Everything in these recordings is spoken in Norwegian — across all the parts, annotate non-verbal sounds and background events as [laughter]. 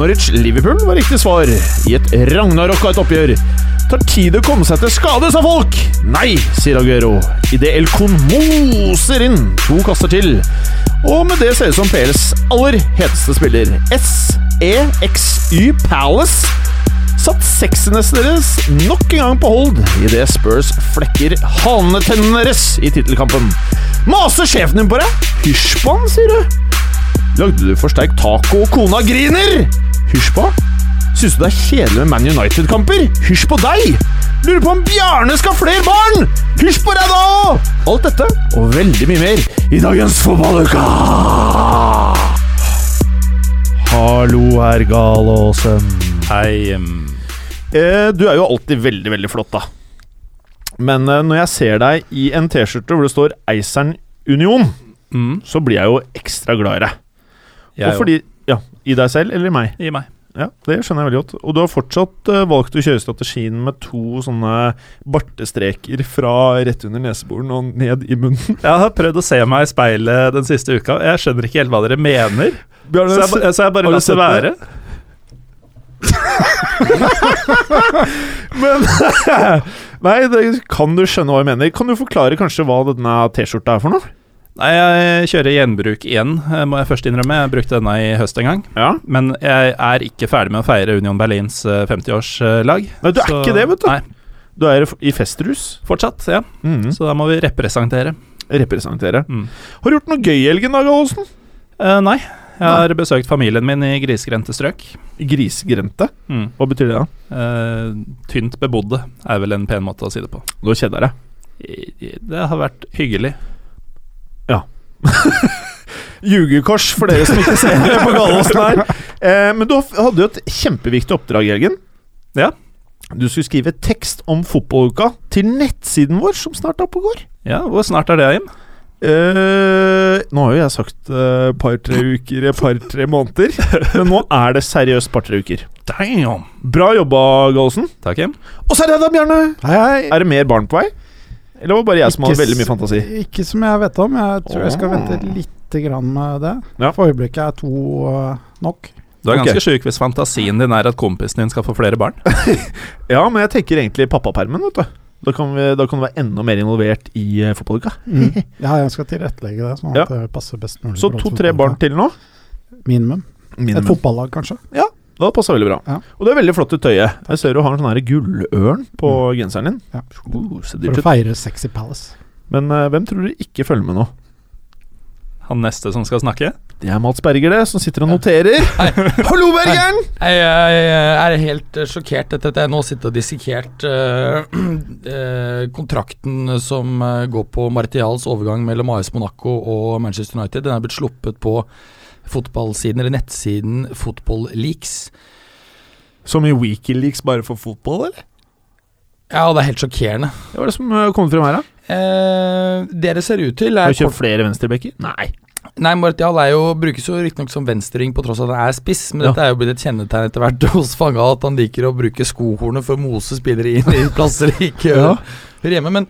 Norwich-Liverpool var riktig svar, i et ragnarok av et oppgjør. Tar tid å komme seg til skade, sa folk. Nei, sier Aguero, idet El Con moser inn to kasser til. Og med det ser ut som PLs aller heteste spiller, SEXY Palace, satt sexiness deres nok en gang på hold idet Spurs flekker hanetennene deres i tittelkampen. Maser sjefen din på deg? Hysj på han, sier du. Lagde du for sterk taco og kona griner? Hysj på. Syns du det er kjedelig med Man United-kamper? Hysj på deg! Lurer på om Bjarne skal ha flere barn? Hysj på deg da! Alt dette og veldig mye mer i dagens fotballuka! Hallo, herr Galåsen. Hei. Um. Eh, du er jo alltid veldig, veldig flott, da. Men eh, når jeg ser deg i en T-skjorte hvor det står Eisern Union, mm, så blir jeg jo ekstra glad i deg. jeg Og fordi i deg selv eller i meg? I meg. Ja, Det skjønner jeg veldig godt. Og du har fortsatt uh, valgt å kjøre strategien med to sånne bartestreker fra rett under neseboren og ned i munnen. Jeg har prøvd å se meg i speilet den siste uka. Jeg skjønner ikke helt hva dere mener. Bjørn, Så jeg, så jeg bare lar det være. [laughs] Men [laughs] Nei, det kan du skjønne hva jeg mener. Kan du forklare kanskje hva denne T-skjorta er for noe? Nei, jeg kjører gjenbruk igjen, eh, må jeg først innrømme. Jeg brukte denne i høst en gang. Ja. Men jeg er ikke ferdig med å feire Union Berlins eh, 50-årslag. Nei, du er ikke det, vet du. Nei, Du er i festrus. fortsatt, ja. Mhm. Så da må vi representere. Representere. Mm. Har du gjort noe gøy i helgen, Dag Olsen? Eh, nei, jeg har besøkt familien min i grisgrendte strøk. Grisgrendte? Mm. Hva betyr det, da? Eh, tynt bebodde er vel en pen måte å si det på. Du? I- i- Det har vært hyggelig. [laughs] Ljugekors for dere som ikke ser det på Galåsen her. Eh, men du hadde jo et kjempeviktig oppdrag i helgen. Ja. Du skulle skrive tekst om fotballuka til nettsiden vår, som snart er oppe og går. Ja, hvor snart er det, Jim? Eh, nå har jo jeg sagt et par-tre uker, par-tre måneder. Men nå er det seriøst par-tre uker. Damn! Bra jobba, Gallosen. Takk, Jim. Og så er det da, Bjarne. Hei, hei. Er det mer barn på vei? Eller var det bare jeg som hadde veldig mye fantasi? Ikke som jeg vet om. Jeg tror jeg skal vente lite grann med det. Ja. For øyeblikket er to øh, nok. Du er Ok. ganske sjuk hvis fantasien din er at kompisen din skal få flere barn. [laughs] Ja, men jeg tenker egentlig pappapermen, vet du. Da kan, vi, da kan du være enda mer involvert i uh, fotballuka. Ja, jeg skal tilrettelegge det, sånn Ja. det passer best mulig. Så to-tre barn til nå. Minimum. Et fotballag, kanskje. Det hadde passa veldig bra. Ja. Og det er veldig flott i tøyet. Jeg ser du har en sånn her gullørn på genseren din. Ja. Oh, For å feire Sexy Palace. Men uh, hvem tror du ikke følger med nå? Han neste som skal snakke? Det er Mats Berger, det, som sitter og noterer. Hallo, Bergeren! Jeg, jeg er helt eh, sjokkert etter at jeg nå sitter og dissekert uh, uh, [clears throat] kontrakten som går på Martials overgang mellom AS Monaco og Manchester United. Den er blitt sluppet på fotballsiden, eller nettsiden Fotballleaks. Som i Wikileaks bare for fotball, eller? Ja, det er helt sjokkerende. Hva er det som uh, kommer frem her, da? Eh, det det ser ut til, er Har du kjøpt flere venstrebekker? Nei. Nei, Martial er jo, brukes jo riktignok som venstreving på tross av at han er spiss, men Ja. dette er jo blitt et kjennetegn etter hvert [laughs] hos Fanga at han liker å bruke skohornet for å mose spillere inn i plasser de [laughs] ikke hører hjemme. Men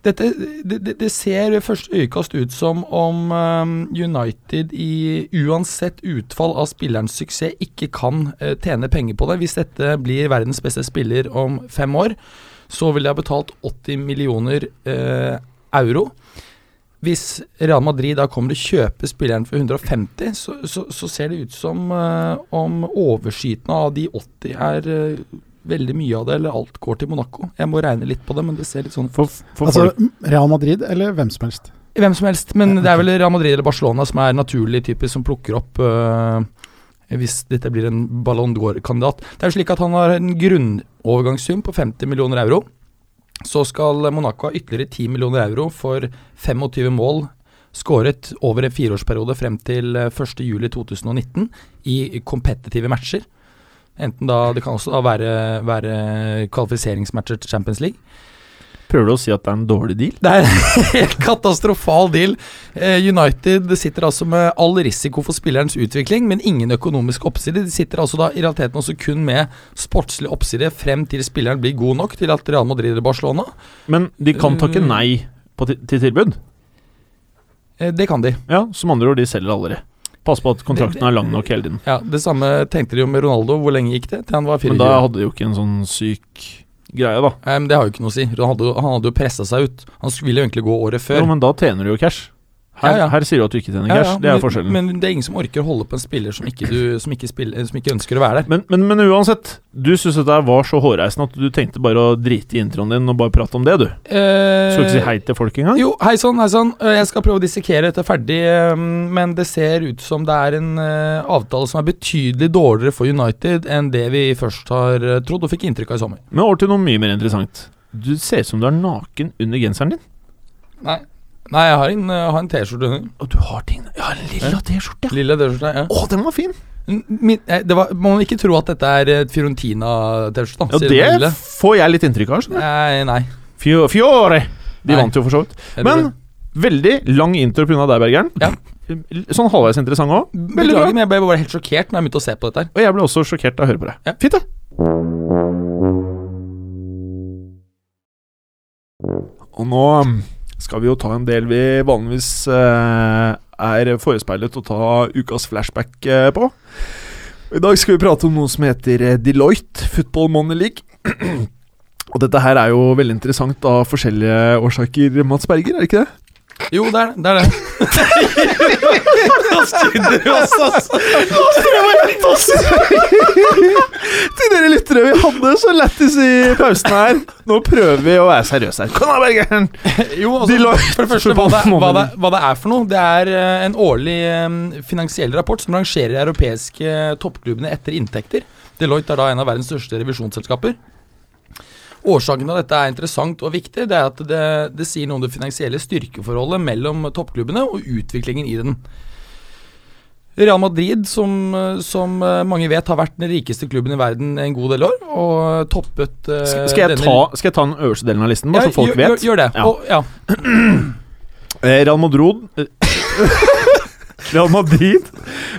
dette, det, det, ser ved første øyekast ut som om um, United i uansett utfall av spillerens suksess ikke kan eh, tjene penger på det. Hvis dette blir verdens beste spiller om fem år, så vil de ha betalt 80 millioner eh, euro. Hvis Real Madrid da kommer og kjøper spilleren for 150, så, så, så ser det ut som eh, om overskytende av de 80 er eh, veldig mye av det, eller alt går til Monaco. Jeg må regne litt på det, men det ser litt sånn For, for Altså folk Real Madrid eller hvem som helst. Hvem som helst, men det er vel Real Madrid eller Barcelona som er naturlig typisk som plukker opp øh, hvis dette blir en Ballon d'Or-kandidat. Det er jo slik at han har en grunnovergangssum på 50 millioner euro. Så skal Monaco ha ytterligere 10 millioner euro for 25 mål Skåret over en fireårsperiode frem til eh, 1.7.2019 i kompetitive matcher. Enten da Det kan også da være, være kvalifiseringsmatcher til Champions League. Prøver du å si at det er en dårlig deal? Det er en [laughs] helt katastrofal deal. Eh, United sitter altså med all risiko for spillerens utvikling, men ingen økonomisk oppside. De sitter altså da i realiteten også kun med sportslig oppside frem til spilleren blir god nok til at Real Madrid eller Barcelona. Men de kan takke Mm. nei på til tilbud. Eh, det kan de. Ja, Som andre ord, de selger aldri. Pass på at kontrakten er lang nok hele tiden. Ja, Det samme tenkte de jo med Ronaldo. Hvor lenge gikk det? Til han var 24? Men da hadde de jo ikke en sånn syk greie, da. Nei, men Det har jo ikke noe å si. Jo- han hadde jo pressa seg ut. Han ville jo egentlig gå året før. Jo, men da tjener du jo cash. Her, Ja, ja. her sier du at du ikke tjener cash. ja, det er men, forskjellen. Men, Men det er ingen som orker å holde på en spiller som ikke, du, som ikke, spiller, som ikke ønsker å være der. men, men, uansett, du syns dette var så hårreisende at du tenkte bare å drite i introen din og bare prate om det, du. Eh, Skal du ikke si hei til folk engang? Jo, hei sann, hei sann. Eh, Jeg skal prøve å dissekere dette ferdig, eh, men det ser ut som det er en eh, avtale som er betydelig dårligere for United enn det vi først har trodd og fikk inntrykk av i sommer. Men over til noe mye mer interessant. Du ser ut som du er naken under genseren din. Nei, Nei jeg har en, eh, har en T-skjorte under. Og du har ting Ja, en lilla T-skjorte. Lille T-skjorte, ja. Å, den var fin! Min, eh, det var, må man ikke tro at dette er et Fiorentina-T-skjorte. Ja, det lille. får jeg litt inntrykk av. skjønner. Nei, nei. Fio- Fiore! De Nei. vant jo for så vidt. Men veldig lang intro pga. deg, Bergeren. Ja. Sånn halvveis interessant òg. Veldig bra. Beklager, men jeg ble bare helt sjokkert når jeg begynte å se på dette her. Og jeg ble også sjokkert av å høre på det. Ja. Fint, det. Og nå um, skal vi jo ta en del vi vanligvis eh, er forespeilet å ta ukas flashback eh, på. I dag skal vi prate om noe som heter eh, Deloitte Football Money League. [clears throat] Og dette her er jo veldig interessant av forskjellige årsaker, Mats Berger, er det ikke det? Jo, det er det. det, er det. [laughs] Oss altså. [laughs] Til dere lyttere, vi hadde så lættis i pausen her. Nå prøver vi å være seriøse her. Kom da, Bergeren! Jo, altså, for det første, hva det, hva, det, hva det er for noe. Det er eh, en årlig eh, finansiell rapport som rangerer europeiske toppklubbene etter inntekter. Deloitte er da en av verdens største revisjonsselskaper. Årsaken til at dette er interessant og viktig, det er at det, det sier noe om det finansielle styrkeforholdet mellom toppklubbene og utviklingen i den. Real Madrid, som, eh, som eh, mange vet, har vært den rikeste klubben i verden en god del år, og toppet uh, Skal, skal, jeg ta, skal jeg ta den øverste delen av listen, bare Ja, så folk gjør, vet? Gjør, det. Ja. Og, ja. [clears throat] Eh, Real Madrid [laughs] Real Madrid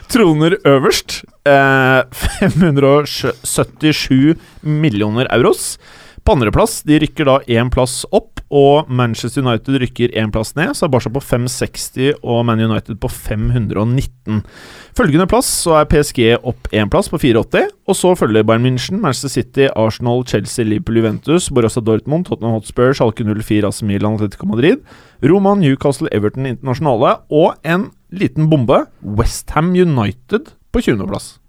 troner øverst. Eh, [laughs] 577 millioner euros. På andreplass de rykker da én plass opp, og Manchester United rykker én plass ned. Så er Barca på 560 og Man United på 519. Følgende plass så er PSG opp én plass på 480. Og så følger Bayern München, Manchester City, Arsenal, Chelsea, Liverpool, Juventus, Borussia Dortmund, Tottenham Hotspur, Schalke 04, AC Milan, Atletico Madrid, Roman, Newcastle, Everton Internasjonale og en liten bombe, Westham United på 20.-plass.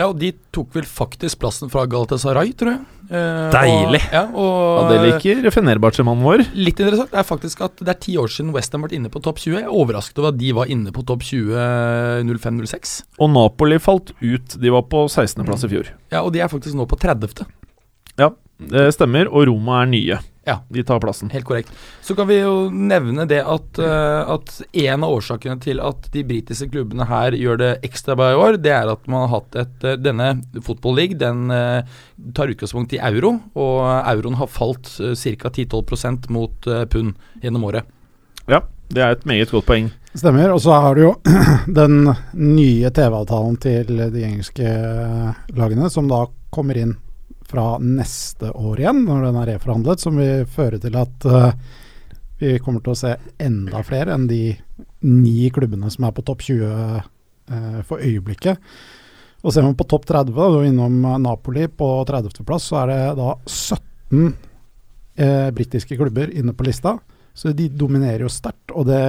Ja, og de tok vel faktisk plassen fra Galatasaray, tror jeg. Eh, Deilig. Og, ja, og Ja, det liker Fenerbahçe-mannen vår. Litt interessant er faktisk at det er ti år siden Westham vært inne på topp 20. Jeg er overrasket over at de var inne på topp 20 05-06. Og Napoli falt ut. De var på 16.-plass i fjor. Ja, og de er faktisk nå på 30. Ja, det stemmer. Og Roma er nye. Ja. De tar plassen. Helt korrekt. Så kan vi jo nevne det at, uh, at en av årsakene til at de britiske klubbene her gjør det ekstra bra i år, det er at man har hatt et uh, Denne Football League den uh, tar utgangspunkt i euro, og euroen har falt uh, ca. 10-12 mot pund gjennom året. Ja, det er et meget godt poeng. Stemmer. Og så har du jo [clears throat] den nye TV-avtalen til de engelske lagene, som da kommer inn fra neste år igjen, når den er reforhandlet, som vil føre til at uh, vi kommer til å se enda flere enn de ni klubbene som er på topp 20 uh, for øyeblikket. Og ser man på topp 30, da, du er innom eh, Napoli på 30.-plass, så er det da 17 eh, britiske klubber inne på lista. Så de dominerer jo sterkt. Og det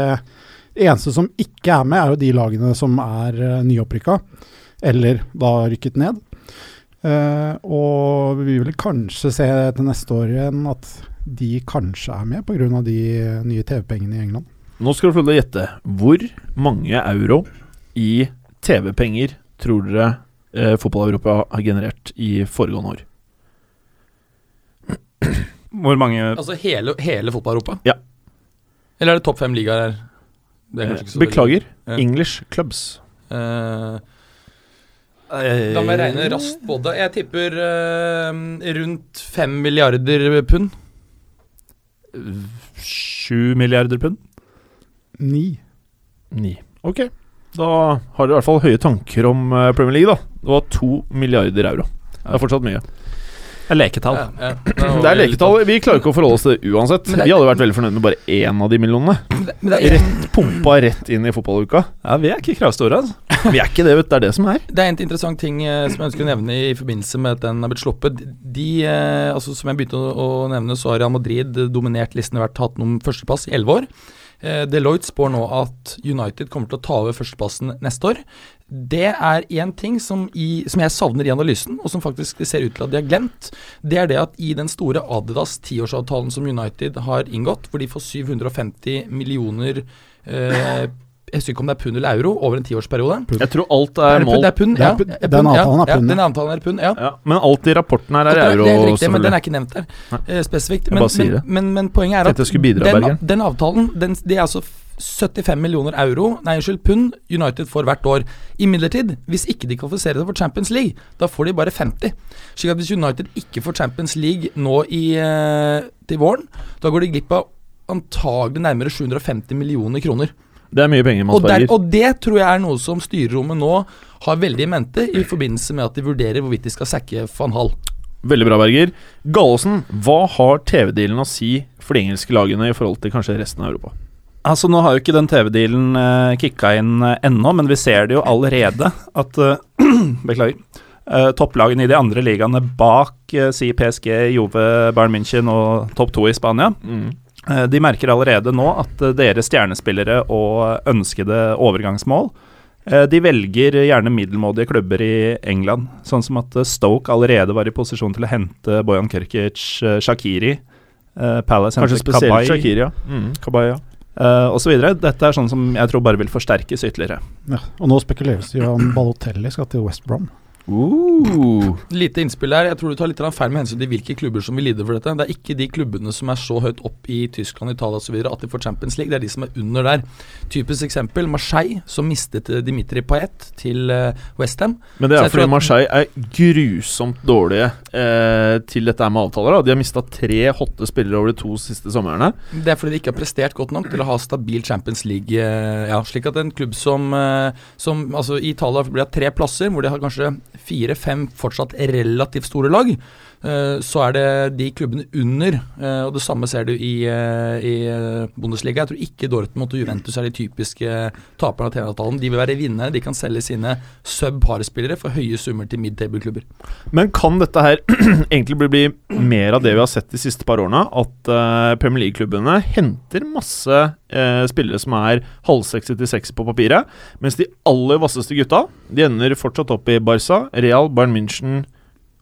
eneste som ikke er med, er jo de lagene som er uh, nyopprykka, eller da rykket ned. Eh, og vi vil kanskje se til neste år igjen at de kanskje er med pga. de nye TV-pengene i England. Nå skal du få lov til å gjette. Hvor mange euro i TV-penger tror dere eh, Fotball-Europa har generert i foregående år? Hvor mange Altså hele, hele fotball-Europa? Ja. Eller er det topp fem ligaer her? Er Beklager. Ja. English clubs. Eh, da må jeg regne raskt på det. Jeg tipper uh, rundt fem milliarder pund. Sju milliarder pund. Ni. Ni. Ok. Da har dere i hvert fall høye tanker om eh, Premier League, da. Det var to milliarder euro. Det er fortsatt mye. Det er leketall. Ja, ja. [clears throat] Det er leketall. Vi klarer ikke å forholde oss til det uansett. Det er- Vi hadde vært veldig fornøyd med bare én av de millionene. Er, Rett pumpa rett inn i fotballuka. Ja, vi er ikke kravstore, altså. Vi er ikke det, vet du. Det er det som er. det er en interessant ting eh, som jeg ønsker å nevne i forbindelse med at den har blitt sluppet. De, eh, altså Som jeg begynte å, nevne, så har Real Madrid dominert listen og vært hatt noen førsteplass i elleve år. Eh, Deloitte spår nå at United kommer til å ta over førsteplassen neste år. Det er én ting som, i, som jeg savner i analysen, og som faktisk ser ut til at de har glemt. Det er det at i den store Adidas tiårsavtalen som United har inngått, hvor de får 750 millioner eh, Jeg husker ikke om det er pund eller euro over en tiårsperiode. Jeg tror alt Er er det målt Det er pund, ja. Den avtalen er pund, ja. den avtalen er pund, ja. ja, Men alt i rapporten her er er- euro, det er riktig, men den er ikke nevnt der eh, spesifikt. Jeg Men, men, det. men, men poenget er at den, den avtalen, den, det er altså 75 millioner euro, nei unnskyld, pund United får hvert år. Imidlertid, hvis ikke de kvalifiserer seg for Champions League, da får de bare 50. Slik at hvis United ikke får Champions League nå i, eh, til våren, da går de glipp av antagelig nærmere 750 millioner kroner. Det er mye penger, man Og, der, og det tror jeg er noe som styrerommet nå har veldig i mente i forbindelse med at de vurderer hvorvidt de skal sacke van Hall. Veldig bra, Berger. Gallosen, hva har TV-dealen å si for de engelske lagene i forhold til kanskje resten av Europa? Altså Nå har jo ikke den TV-dealen uh, kicka inn uh, ennå, men vi ser det jo allerede at uh, [clears throat] Beklager. Uh, topplagene i de andre ligaene bak uh, si PSG, Jove, Bayern München og topp to i Spania, eh, de merker allerede nå at eh, deres stjernespillere og ønskede overgangsmål eh, de velger gjerne middelmådige klubber i England, sånn som at eh, Stoke allerede var i posisjon til å hente Bojan Kerkic, eh, Shakiri, eh, Palace Kanskje spesielt Kabay, Shakiri, ja. Mm, Kabay, ja. Eh, og så videre. Dette er sånn som jeg tror bare vil forsterkes ytterligere. Ja. Og nå spekuleres det jo om Balotelli skal til West Brom. Uh. Lite innspill her. Jeg tror du tar litt feil med hensyn til hvilke klubber som vil lide for dette. Det er ikke de klubbene som er så høyt opp i Tyskland, Italia osv. at de får Champions League. Det er de som er under der. Typisk eksempel Marseille, som mistet eh, Dimitri Payet til uh, Westham. Men det er fordi at- Marseille er grusomt dårlige eh, til dette med avtaler. Da. De har mista tre hotte spillere over de to siste somrene. Det er fordi de ikke har prestert godt nok til å ha stabil Champions League. eh, Ja, slik at en klubb som, eh, som altså I Italia blir det tre plasser, hvor de har kanskje fire-fem fortsatt relativt store lag. Eh, Så er det de klubbene under, eh, og det samme ser du i, eh, i Bundesliga. Jeg tror ikke Dortmund og Juventus er de typiske taperne av TV-avtalen. De vil være vinnere. De kan selge sine sub-par-spillere for høye summer til mid-table-klubber. Men kan dette her [clears throat] egentlig bli, mer av det vi har sett de siste par årene? At Premier League-klubbene henter masse spillere som er halvsexy til sexy på papiret, mens de aller vasseste gutta De ender fortsatt opp i Barca, Real, Bayern München,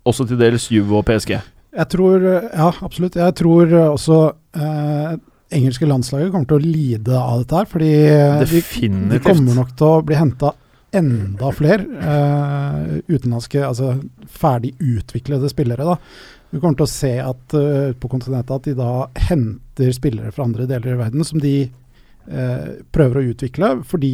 også til dels Juve og PSG. Jeg tror, ja absolutt. Jeg tror også eh, engelske landslaget kommer til å lide av dette her. Fordi Definitivt. de, de kommer nok til å bli henta enda flere eh, utenlandske, altså ferdig utviklede spillere. da. Vi kommer til å se at uh, på kontinentet at de da henter spillere fra andre deler i verden som de uh, prøver å utvikle, fordi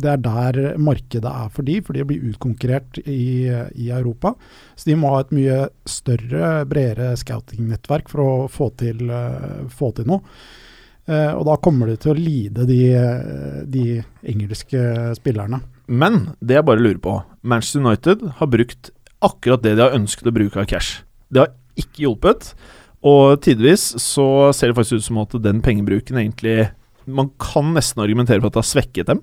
det er der markedet er for de, for de blir utkonkurrert i, i Europa. Så de må ha et mye større, bredere scouting-nettverk for å få til, eh, få til noe. Eh, og da kommer de til å lide, de, de engelske spillerne. Men det jeg bare lurer på Manchester United har brukt akkurat det de har ønsket å bruke av cash. Det har ikke hjulpet. Og tidvis så ser det faktisk ut som at den pengebruken egentlig Man kan nesten argumentere for at det har svekket dem.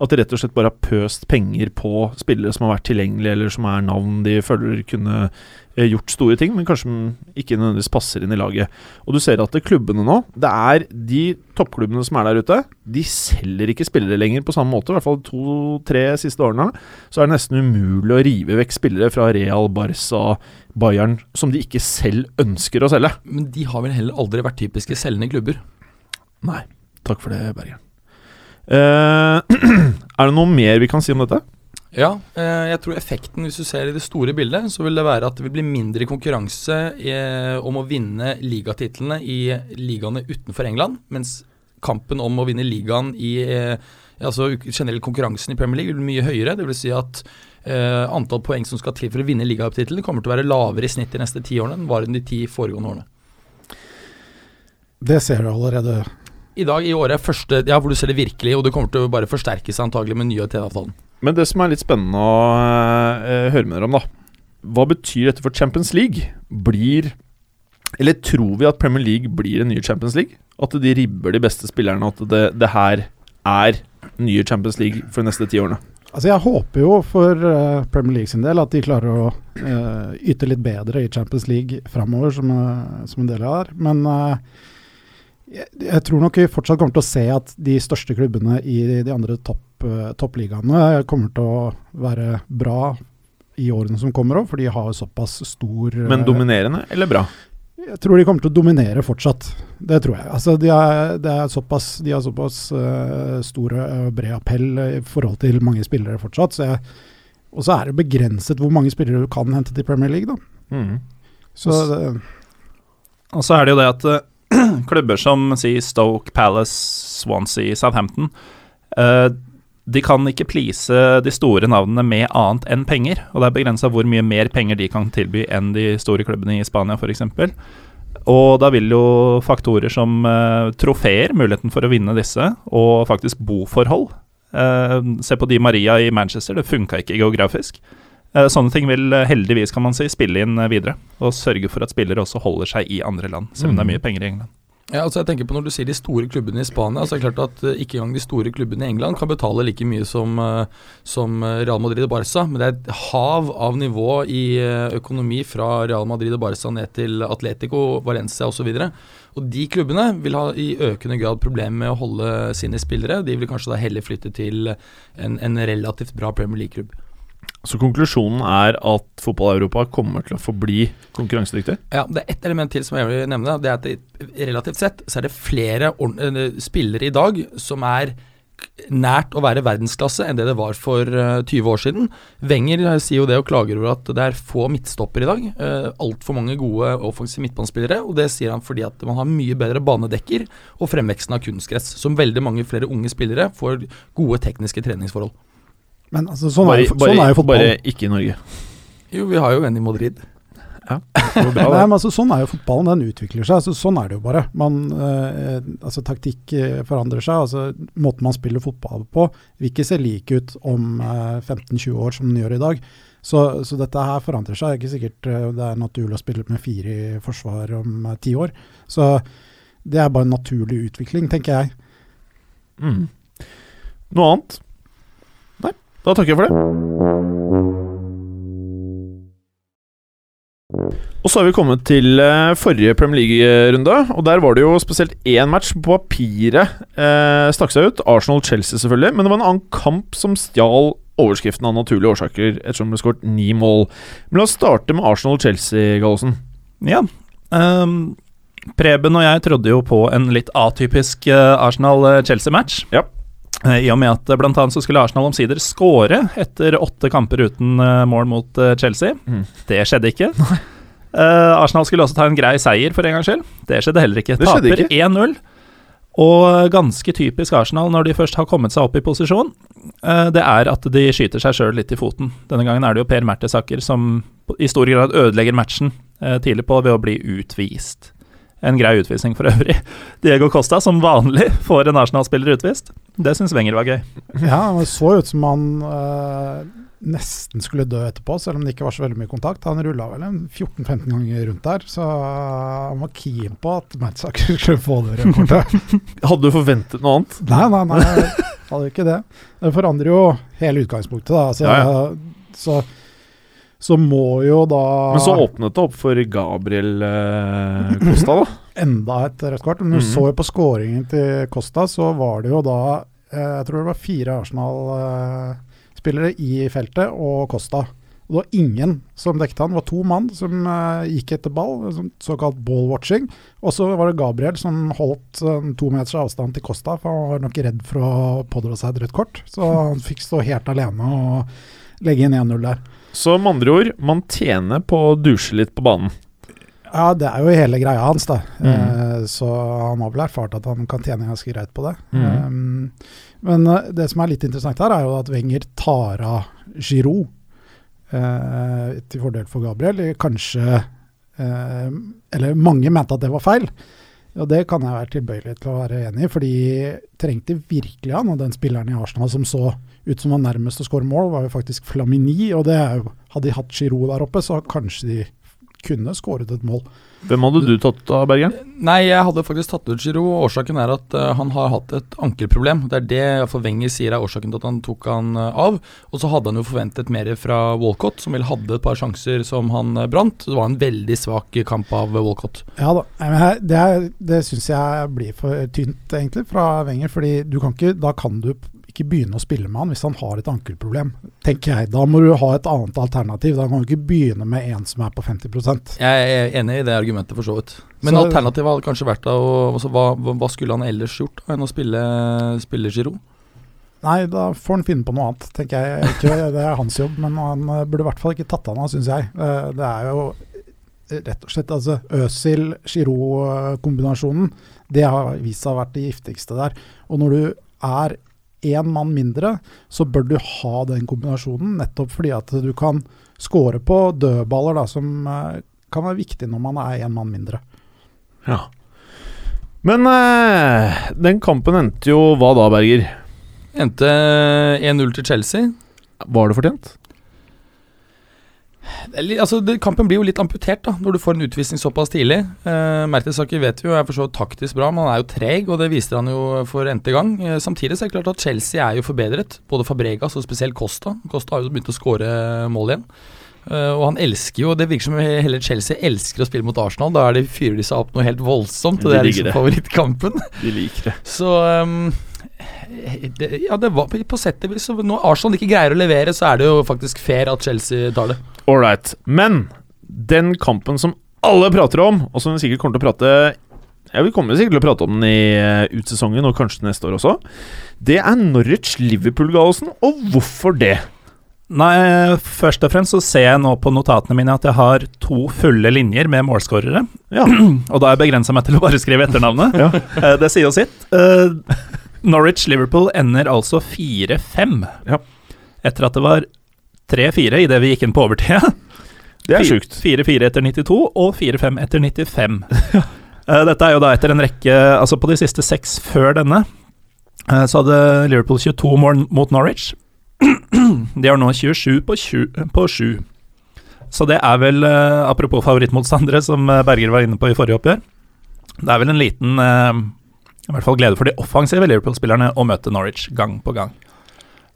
At de rett og slett bare har pøst penger på spillere som har vært tilgjengelige, eller som er navn de føler kunne eh, gjort store ting, men kanskje ikke nødvendigvis passer inn i laget. Og du ser at det klubbene nå Det er de toppklubbene som er der ute. De selger ikke spillere lenger på samme måte. I hvert fall to-tre siste årene. Så er det nesten umulig å rive vekk spillere fra Real, Barca, Bayern som de ikke selv ønsker å selge. Men de har vel heller aldri vært typiske selgende klubber. Nei. Takk for det, Bergen. Eh, [clears throat] er det noe mer vi kan si om dette? Ja, eh, jeg tror effekten, hvis du ser i det store bildet, så vil det være at det vil bli mindre konkurranse eh, om å vinne ligatitlene i ligaene utenfor England, mens kampen om å vinne ligaen i altså generell konkurransen i Premier League vil bli mye høyere. Det vil si at Uh, antall poeng som skal til for å vinne ligatittelen, kommer til å være lavere i snitt de neste ti årene enn var det de ti foregående årene. Det ser du allerede. I dag i året er første Ja, hvor du ser det virkelig, og det kommer til å bare forsterke seg antagelig med nye TV-avtalen. Men det som er litt spennende å uh, høre med dere om, da. Hva betyr dette for Champions League? Blir Eller tror vi at Premier League blir en ny Champions League? At de ribber de beste spillerne, at det, det her er nye Champions League for de neste ti årene? Altså Jeg håper jo for uh, Premier League sin del at de klarer å uh, yte litt bedre i Champions League framover, som, uh, som en del av det. Men jeg, jeg, tror nok vi fortsatt kommer til å se at de største klubbene i de andre topp, toppligaene kommer til å være bra i årene som kommer òg, for de har såpass stor Men dominerende eller bra? Jeg tror de kommer til å dominere fortsatt. Det tror jeg. Altså, de, er, er såpass, de har såpass uh, stor og bred appell i forhold til mange spillere fortsatt. Så og så er det begrenset hvor mange spillere du kan hente til Premier League, da. Mm. Så og så er det jo det at [clears throat] klubber som si Stoke, Palace, Swansea, Southampton uh, de kan ikke please de store navnene med annet enn penger. Og det er begrensa hvor mye mer penger de kan tilby enn de store klubbene i Spania f.eks. Og da vil jo faktorer som uh, trofeer, muligheten for å vinne disse, og faktisk boforhold uh, Se på Di Maria i Manchester, det funka ikke geografisk. Uh, sånne ting vil heldigvis, kan man si, spille inn videre. Og sørge for at spillere også holder seg i andre land, selv om det er mm. mye penger i England. Ja, altså jeg tenker på Når du sier de store klubbene i Spania, så er det klart at ikke engang de store klubbene i England kan betale like mye som, som Real Madrid og Barca. Men det er et hav av nivå i økonomi fra Real Madrid og Barca ned til Atletico, Valencia osv. Og de klubbene vil ha i økende grad problemer med å holde sine spillere. De vil kanskje da heller flytte til en, en relativt bra Premier League-klubb. Så konklusjonen er at fotball-Europa kommer til å forbli konkurransedyktig? Ja, det er ett element til som jeg vil nevne. Det er at relativt sett så er det flere eh, spillere i dag som er nært å være verdensklasse enn det det var for uh, eh, 20 år siden. Wenger eh, sier jo det og klager over at det er få midtstopper i dag. Uh, Altfor mange gode offensive midtbanespillere, og det sier han fordi at man har mye bedre banedekker og fremveksten av kunstgress, som veldig mange flere unge spillere får gode tekniske treningsforhold. Men altså, sånn, bare, er, sånn er jo fotball. Bare ikke i Norge. Jo, vi har jo en i Madrid. Ja. Bra, Nei, men altså, sånn er jo fotballen, den utvikler seg. Altså, sånn er det jo bare. Man, eh, altså, taktikk eh, forandrer seg. Altså, måten man spiller fotball på vil ikke se lik ut om eh, 15-20 år som den gjør i dag. Så, så, dette her forandrer seg. Det er ikke sikkert eh, det er naturlig å spille med fire i forsvar om eh, ti år. Så det er bare en naturlig utvikling, tenker jeg. Mm. Noe annet? Da takker jeg for det. Og så har vi kommet til uh, forrige Premier League-runde, og der var det jo spesielt én match på papiret eh, stakk seg ut. Arsenal-Chelsea, selvfølgelig, men det var en annen kamp som stjal overskriften av naturlige årsaker, ettersom det ble skåret ni mål. Men la oss starte med Arsenal-Chelsea, Gallosen. Ja. Um, Preben og jeg trodde jo på en litt atypisk uh, Arsenal-Chelsea-match. Ja. Eh, I og med at blant annet så skulle Arsenal omsider skåre etter åtte kamper uten eh, mål mot eh, Chelsea. Mm. Det skjedde ikke. [laughs] Uh, Arsenal skulle også ta en grei seier for en gangs skyld. Det skjedde heller ikke. Taper 1-0. Og ganske typisk Arsenal når de først har kommet seg opp i posisjon, uh, det er at de skyter seg sjøl litt i foten. Denne gangen er det jo Per Mertesaker som i stor grad ødelegger matchen uh, tidlig på ved å bli utvist. En grei utvisning for øvrig. [laughs] Diego Costa, som vanlig, får en Arsenal-spiller utvist. Det syns Wenger var gøy. Ja, det så ut som han øh, nesten skulle dø etterpå, selv om det ikke var så veldig mye kontakt. Han rulla vel 14-15 ganger rundt der, så han var keen på at Mertzaker skulle få det rekordet [laughs] hadde du forventet noe annet? Nei, nei, nei, hadde ikke det. Det forandrer jo hele utgangspunktet, da. Altså, ja, ja. Så så må jo da Men så åpnet det opp for Gabriel eh, Costa, da. Enda et rødt kort. Men du mm. så jo på skåringen til Costa, så var det jo da eh, Jeg tror det var fire Arsenal-spillere eh, i feltet og Costa. Og det var ingen som dekket han. Det var to mann som uh, gikk etter ball, såkalt ball-watching. Og så var det Gabriel som holdt uh, to meters avstand til Costa, for han var nok redd for å pådra seg et rødt kort. Så han [laughs] fikk stå helt alene og legge inn 1-0 der. Så med andre ord, man tjener på å dusje litt på banen. Ja, det er jo hele greia hans, da. Mm. Eh, så han har vel erfart at han kan tjene ganske greit på det. Mm. Um, men eh, det som er litt interessant her, er jo at Wenger tar av Giroud eh, til fordel for Gabriel. Kanskje eh, Eller mange mente at det var feil. Og det kan jeg være tilbøyelig til å være enig i, for de trengte virkelig han. Og den spilleren i Arsenal som så ut som var nærmest å skåre mål, var jo faktisk Flamini. Og det er jo, hadde de hatt Giroud der oppe, så kanskje de kunne skåret et mål. Hvem hadde du tatt av, Bergeren? Nei, jeg hadde faktisk tatt ut Giroud. Årsaken er at uh, han har hatt et ankelproblem. Det er det for Wenger sier er årsaken til at han tok han uh, av. Og så hadde han jo forventet mer fra Walcott, som vel hadde et par sjanser som han uh, brant. Det var en veldig svak kamp av Walcott. Ja da, her- det, er- det syns jeg blir for tynt, egentlig, fra Wenger. fordi du kan ikke, da kan du ikke begynne å spille med han hvis han har et ankelproblem, tenker jeg. Da må du ha et annet alternativ. Da kan du ikke begynne med en som er på 50% Jeg er enig i det argumentet, for så vidt. Men Så- alternativet hadde kanskje vært da og, altså, hva, hva skulle han ellers gjort enn å spille, spille Giro? Nei, da får han finne på noe annet, tenker jeg. Ikke, det er hans jobb, men han eh, burde i hvert fall ikke tatt han av, syns jeg. Eh, Det er jo eh, rett og slett altså Øsil-Giro-kombinasjonen, Det har vist seg å ha vært det giftigste der. Og når du er én mann mindre, så bør du ha den kombinasjonen, nettopp fordi at du kan score på dødballer, da, som eh, kan være viktig når man er én mann mindre. Ja. Men eh, den kampen endte jo hva da, Berger? Endte 1-0 til Chelsea. Var det fortjent? Altså, det, kampen blir jo litt amputert da når du får en utvisning såpass tidlig. Eh, Mertesaker vet vi jo er for så vidt taktisk bra, men han er jo treg, og det viser han jo for n-te gang. Eh, samtidig så er det klart at Chelsea er jo forbedret, både Fabregas og spesielt Costa. Costa har jo begynt å skåre mål igjen. Eh, og han elsker jo Det virker som hele Chelsea elsker å spille mot Arsenal. Da er de fyrer de seg opp noe helt voldsomt, og De det er liksom det. favorittkampen. De liker det. [laughs] Så ehm, det, Ja, det var på, på sett og vis så Når Arsenal ikke greier å levere, så er det jo faktisk fair at Chelsea tar det. Ålreit. Men den kampen som alle prater om, og som vi sikkert kommer til å prate ja, Vi kommer sikkert til å prate om den i utsesongen, og kanskje neste år også. Det er Norwich-Liverpool-gallosen, og hvorfor det? Nei, først og fremst så ser jeg nå på notatene mine at jeg har to fulle linjer med målskårere. Ja. [clears throat] Og da har jeg begrensa meg til å bare skrive etternavnet. Ja. Eh, det sier jo sitt. Norwich-Liverpool ender altså 4-5. Ja. Etter at det var 3-4 idet vi gikk inn på overtida. [laughs] Det er sjukt. 4-4 etter 92 og 4-5 etter 95. [laughs] Eh, Dette er jo da etter en rekke Altså på de siste seks før denne, eh, så hadde Liverpool 22 mål mot Norwich. [clears throat] De har nå 27 på 20 på 7. Så det er vel, eh, apropos favorittmotstandere, som Berger var inne på i forrige oppgjør, det er vel en liten i hvert fall glede for de offensive Liverpool-spillerne å møte Norwich gang på gang.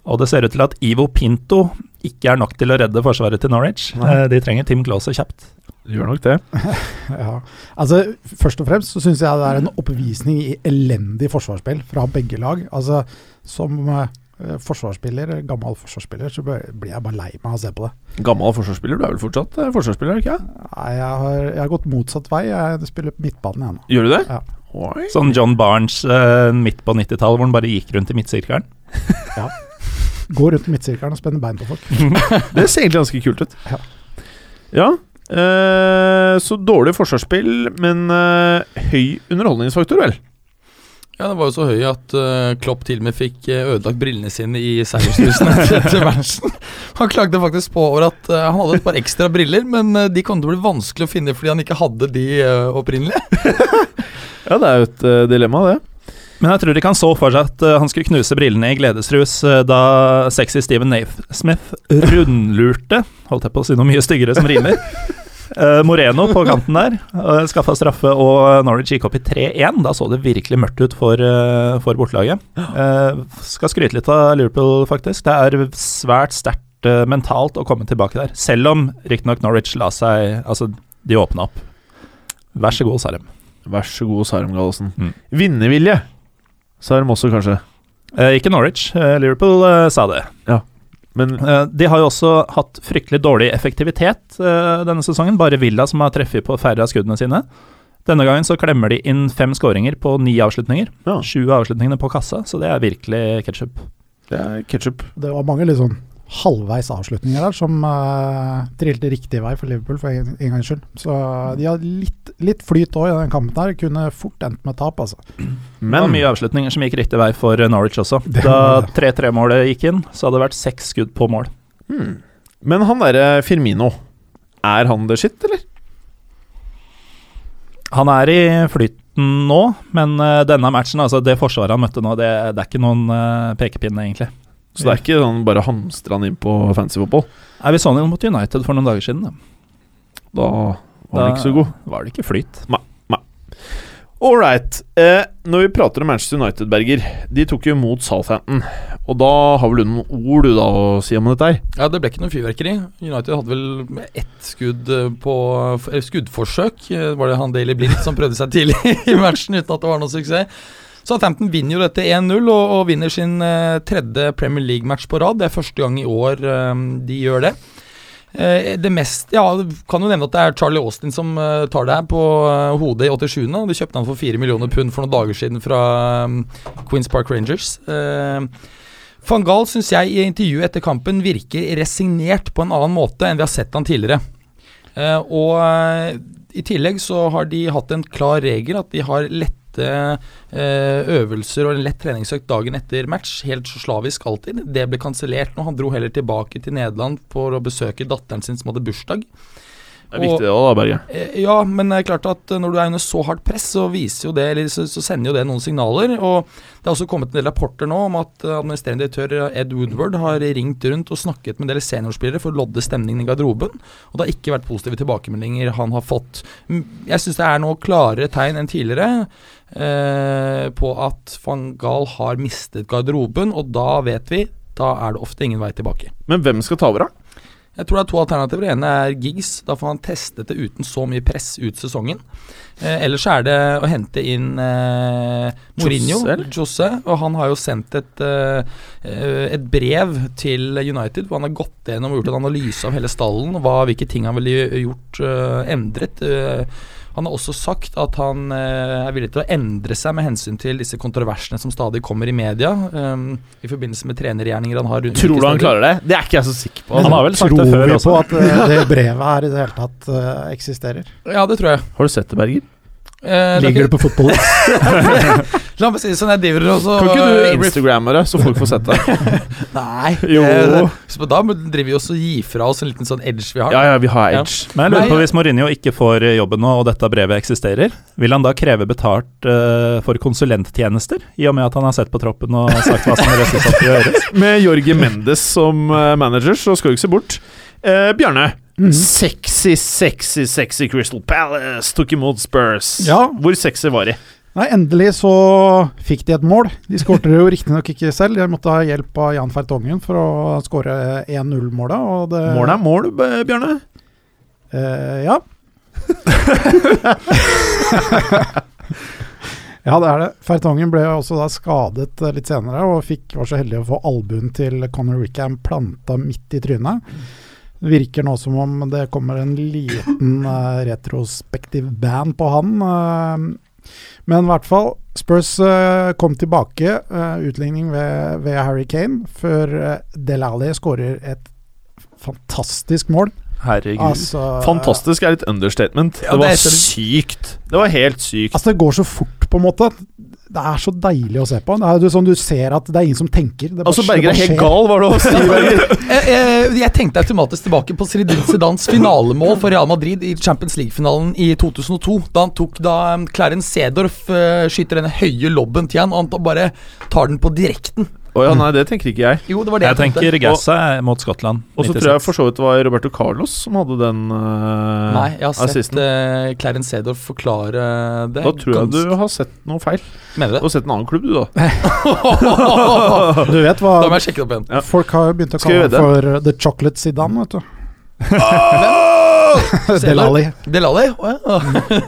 Og det ser ut til at Ivo Pinto ikke er nok til å redde forsvaret til Norwich. Nei. Eh, De trenger Tim Clause kjapt. Gjør nok det. [laughs] Ja. Altså, først og fremst så syns jeg det er en oppvisning i elendig forsvarsspill fra begge lag. Altså, som eh, forsvarsspiller, gammel forsvarsspiller, så blir jeg bare lei meg av å se på det. Gammel forsvarsspiller. Du er vel fortsatt eh, forsvarsspiller, er du ikke? Nei, jeg har, jeg har gått motsatt vei. Jeg spiller midtbanen jeg nå. Gjør du det? Ja. Oi. Sånn John Barnes uh, midt på 90-tallet, hvor han bare gikk rundt i midtsirkelen. [laughs] ja. [laughs] Går rundt i midtsirkelen og spenner bein på folk. [laughs] Det ser egentlig ganske kult ut. Ja. Ja. uh, så dårlig forsvarsspill, men uh, høy underholdningsfaktor, vel? Ja, det var jo så høy at uh, Klopp til og med fikk uh, ødelagt brillene sine i seiersrusen etter matchen. Han klagde faktisk på over at uh, han hadde et par ekstra briller, men de kom til å bli vanskelig å finne fordi han ikke hadde de uh, opprinnelig. Ja, det er jo et uh, dilemma, det. Men jeg tror ikke han så for seg at uh, han skulle knuse brillene i gledesrus uh, da sexy Steven Nathsmith rundlurte Holdt jeg på å si noe mye styggere som rimer. [laughs] Moreno på kanten der uh, skaffa straffe, og Norwich gikk opp i 3-1. Da så det virkelig mørkt ut for, for bortelaget. Skal skryte litt av Liverpool, faktisk. Det er svært sterkt mentalt å komme tilbake der. Selv om riktignok Norwich la seg Altså, de åpna opp. Vær så god, sa de. Vær så god, Sarum Gallosen. Mm. Vinnervilje, sa også, kanskje. Eh, ikke Norwich. Eh, Liverpool eh, sa det. Men Eh, De har jo også hatt fryktelig dårlig effektivitet eh, denne sesongen. Bare Villa som har treffet på færre av skuddene sine. Denne gangen så klemmer de inn fem skåringer på ni avslutninger. ja, Sju av avslutningene på kassa, så det er virkelig ketsjup. det er ketsjup. Det var mange litt sånn halvveis avslutninger der som uh, trilte riktig vei for Liverpool, for en, en gangs skyld. Så de har litt, litt flyt òg i den kampen der. Kunne fort endt med tap, altså. det var Men mye avslutninger som gikk riktig vei for Norwich også. Da 3-3-målet gikk inn, så hadde det vært seks skudd på mål. hmm. Men han derre Firmino, er han det sitt, eller? Han er i flyten nå, men eh, denne matchen, altså det forsvaret han møtte nå, det, det er ikke noen eh, pekepinne, egentlig. Så det er ikke sånn bare hamstre han inn på fancy fotball? Nei, vi så han jo mot United for noen dager siden. Da, Da var han ikke så god. var det ikke flyt. All right. Eh, når vi prater om Manchester United, Berger De tok jo imot Southampton. Og da har vel du noen ord du da å si om dette her? Ja, Det ble ikke noe fyrverkeri. United hadde vel ett skudd eh, på skuddforsøk. Eh, Var det han Daily Blind som prøvde seg tidlig [laughs] i matchen uten at det var noe suksess? Southampton vinner jo dette 1-0 og, og vinner sin eh, tredje Premier League-match på rad. Det er første gang i år eh, de gjør det. Eh, det mest Ja, kan jo nevne at det er Charlie Austin som eh, tar det her på eh, hodet i 87. og De kjøpte han for 4 millioner pund for noen dager siden fra Queens Park Rangers. Van Gaal syns jeg i intervjuet etter kampen virker resignert på en annen måte enn vi har sett han tidligere. Og i tillegg så har de hatt en klar regel at de har lette eh, øvelser og en lett treningsøkt dagen etter match, helt slavisk alltid. Det ble kansellert nå. Han dro heller tilbake til Nederland for å besøke datteren sin som hadde bursdag. Det er viktig det òg, da, Berger. Eh, Ja, men det er klart at eh, når du er under så hardt press, så det, eller så, så sender jo det noen signaler. Og det har også kommet en del rapporter nå om at eh, administrerende direktør Ed Woodward har ringt rundt og snakket med en del seniorspillere for å lodde stemningen i garderoben. Og det har ikke vært positive tilbakemeldinger han har fått. Jeg syns det er noe klarere tegn enn tidligere eh, på at van Gaal har mistet garderoben, og da vet vi da er det ofte ingen vei tilbake. Men hvem skal ta over, da? Jeg tror det er to alternativer. Det ene er Giggs. Da får han testet det uten så mye press ut sesongen. Eh, ellers er det å hente inn eh, Mourinho, Jose. Og han har jo sendt et, eh, et brev til United hvor han har gått gjennom og gjort en analyse av hele stallen. Hva, hvilke ting han ville gjort eh, endret. Eh, han har også sagt at han eh, er villig til å endre seg med hensyn til disse kontroversene som stadig kommer i media, um, i forbindelse med trenergjerninger han har. rundt Tror du han klarer det? Det er ikke jeg så sikker på. Han har vel sagt det Tror før vi på at eh, det brevet her i det hele tatt uh, eksisterer? Ja, det tror jeg. Har du sett det, Berger? Eh, det er Ligger ikke- du på fotball? [laughs] [laughs] La meg si det sånn, jeg driver også Kan ikke du eh, instagramme det, så folk får sett det? [laughs] Nei. Jo. eh, så da driver vi også og gir fra oss en liten sånn edge vi har. Ja, ja, vi har Ja. Men jeg lurer på. Hvis Mourinho ikke får jobben nå, og dette brevet eksisterer, vil han da kreve betalt uh, for konsulenttjenester? I og med at han har sett på troppen og sagt hva som er resultatet gjøres? [laughs] Med Jorge Mendes som eh, manager, så skal du ikke se bort. Uh, Bjarne. Mm. Sexy, sexy, sexy Crystal Palace tok imot Spurs. Ja. Hvor sexy var de? Nei, endelig så fikk de et mål. De skårte det jo riktignok ikke selv. De måtte ha hjelp av Jan Fertongen for å skåre 1-0-målet. det- Målet er mål, Bjørne? Eh, ja. [laughs] ja, det er det. Fertongen ble også da skadet litt senere, og fikk, var så heldig å få albuen til Conor Rickham planta midt i trynet. Det virker nå som om det kommer en liten uh, retrospektiv band på han. eh, men i hvert fall, Spurs eh, kom tilbake. eh, utligning ved, ved Harry Kane, før uh, Delali skårer et fantastisk mål. Herregud. Altså, Fantastisk er litt understatement. Ja, det det var det sykt. Det var helt sykt. Altså, det går så fort, på en måte. Det er så deilig å se på. Det er sånn Du ser at det er ingen som tenker. Det bare- Altså, Berger er helt gal, var det å si, Berger? [laughs] Jeg, jeg, jeg tenkte automatisk tilbake på Zinedine Zidans finalemål for Real Madrid i Champions League-finalen i 2002. Da han tok da um, Clarence Sedorf uh, skyter denne høye lobben til han, og han bare tar den på direkten. Å ja, nei, det tenker ikke jeg. Jo, det var det Jeg jeg, tenkte. tenker Gassa mot Skottland. Og så tror jeg for så vidt det var Roberto Carlos som hadde den uh, Nei, jeg har sett uh, Clarence Sedor forklare det. Da tror jeg du har sett noe feil. Mener Du du har sett en annen klubb, du, da. [laughs] Du vet hva da må jeg sjekke det opp igjen. Ja. Folk har jo begynt å kalle han for uh, The Chocolate Zidane, vet du. [laughs] Delali. Delali? Oh, ja.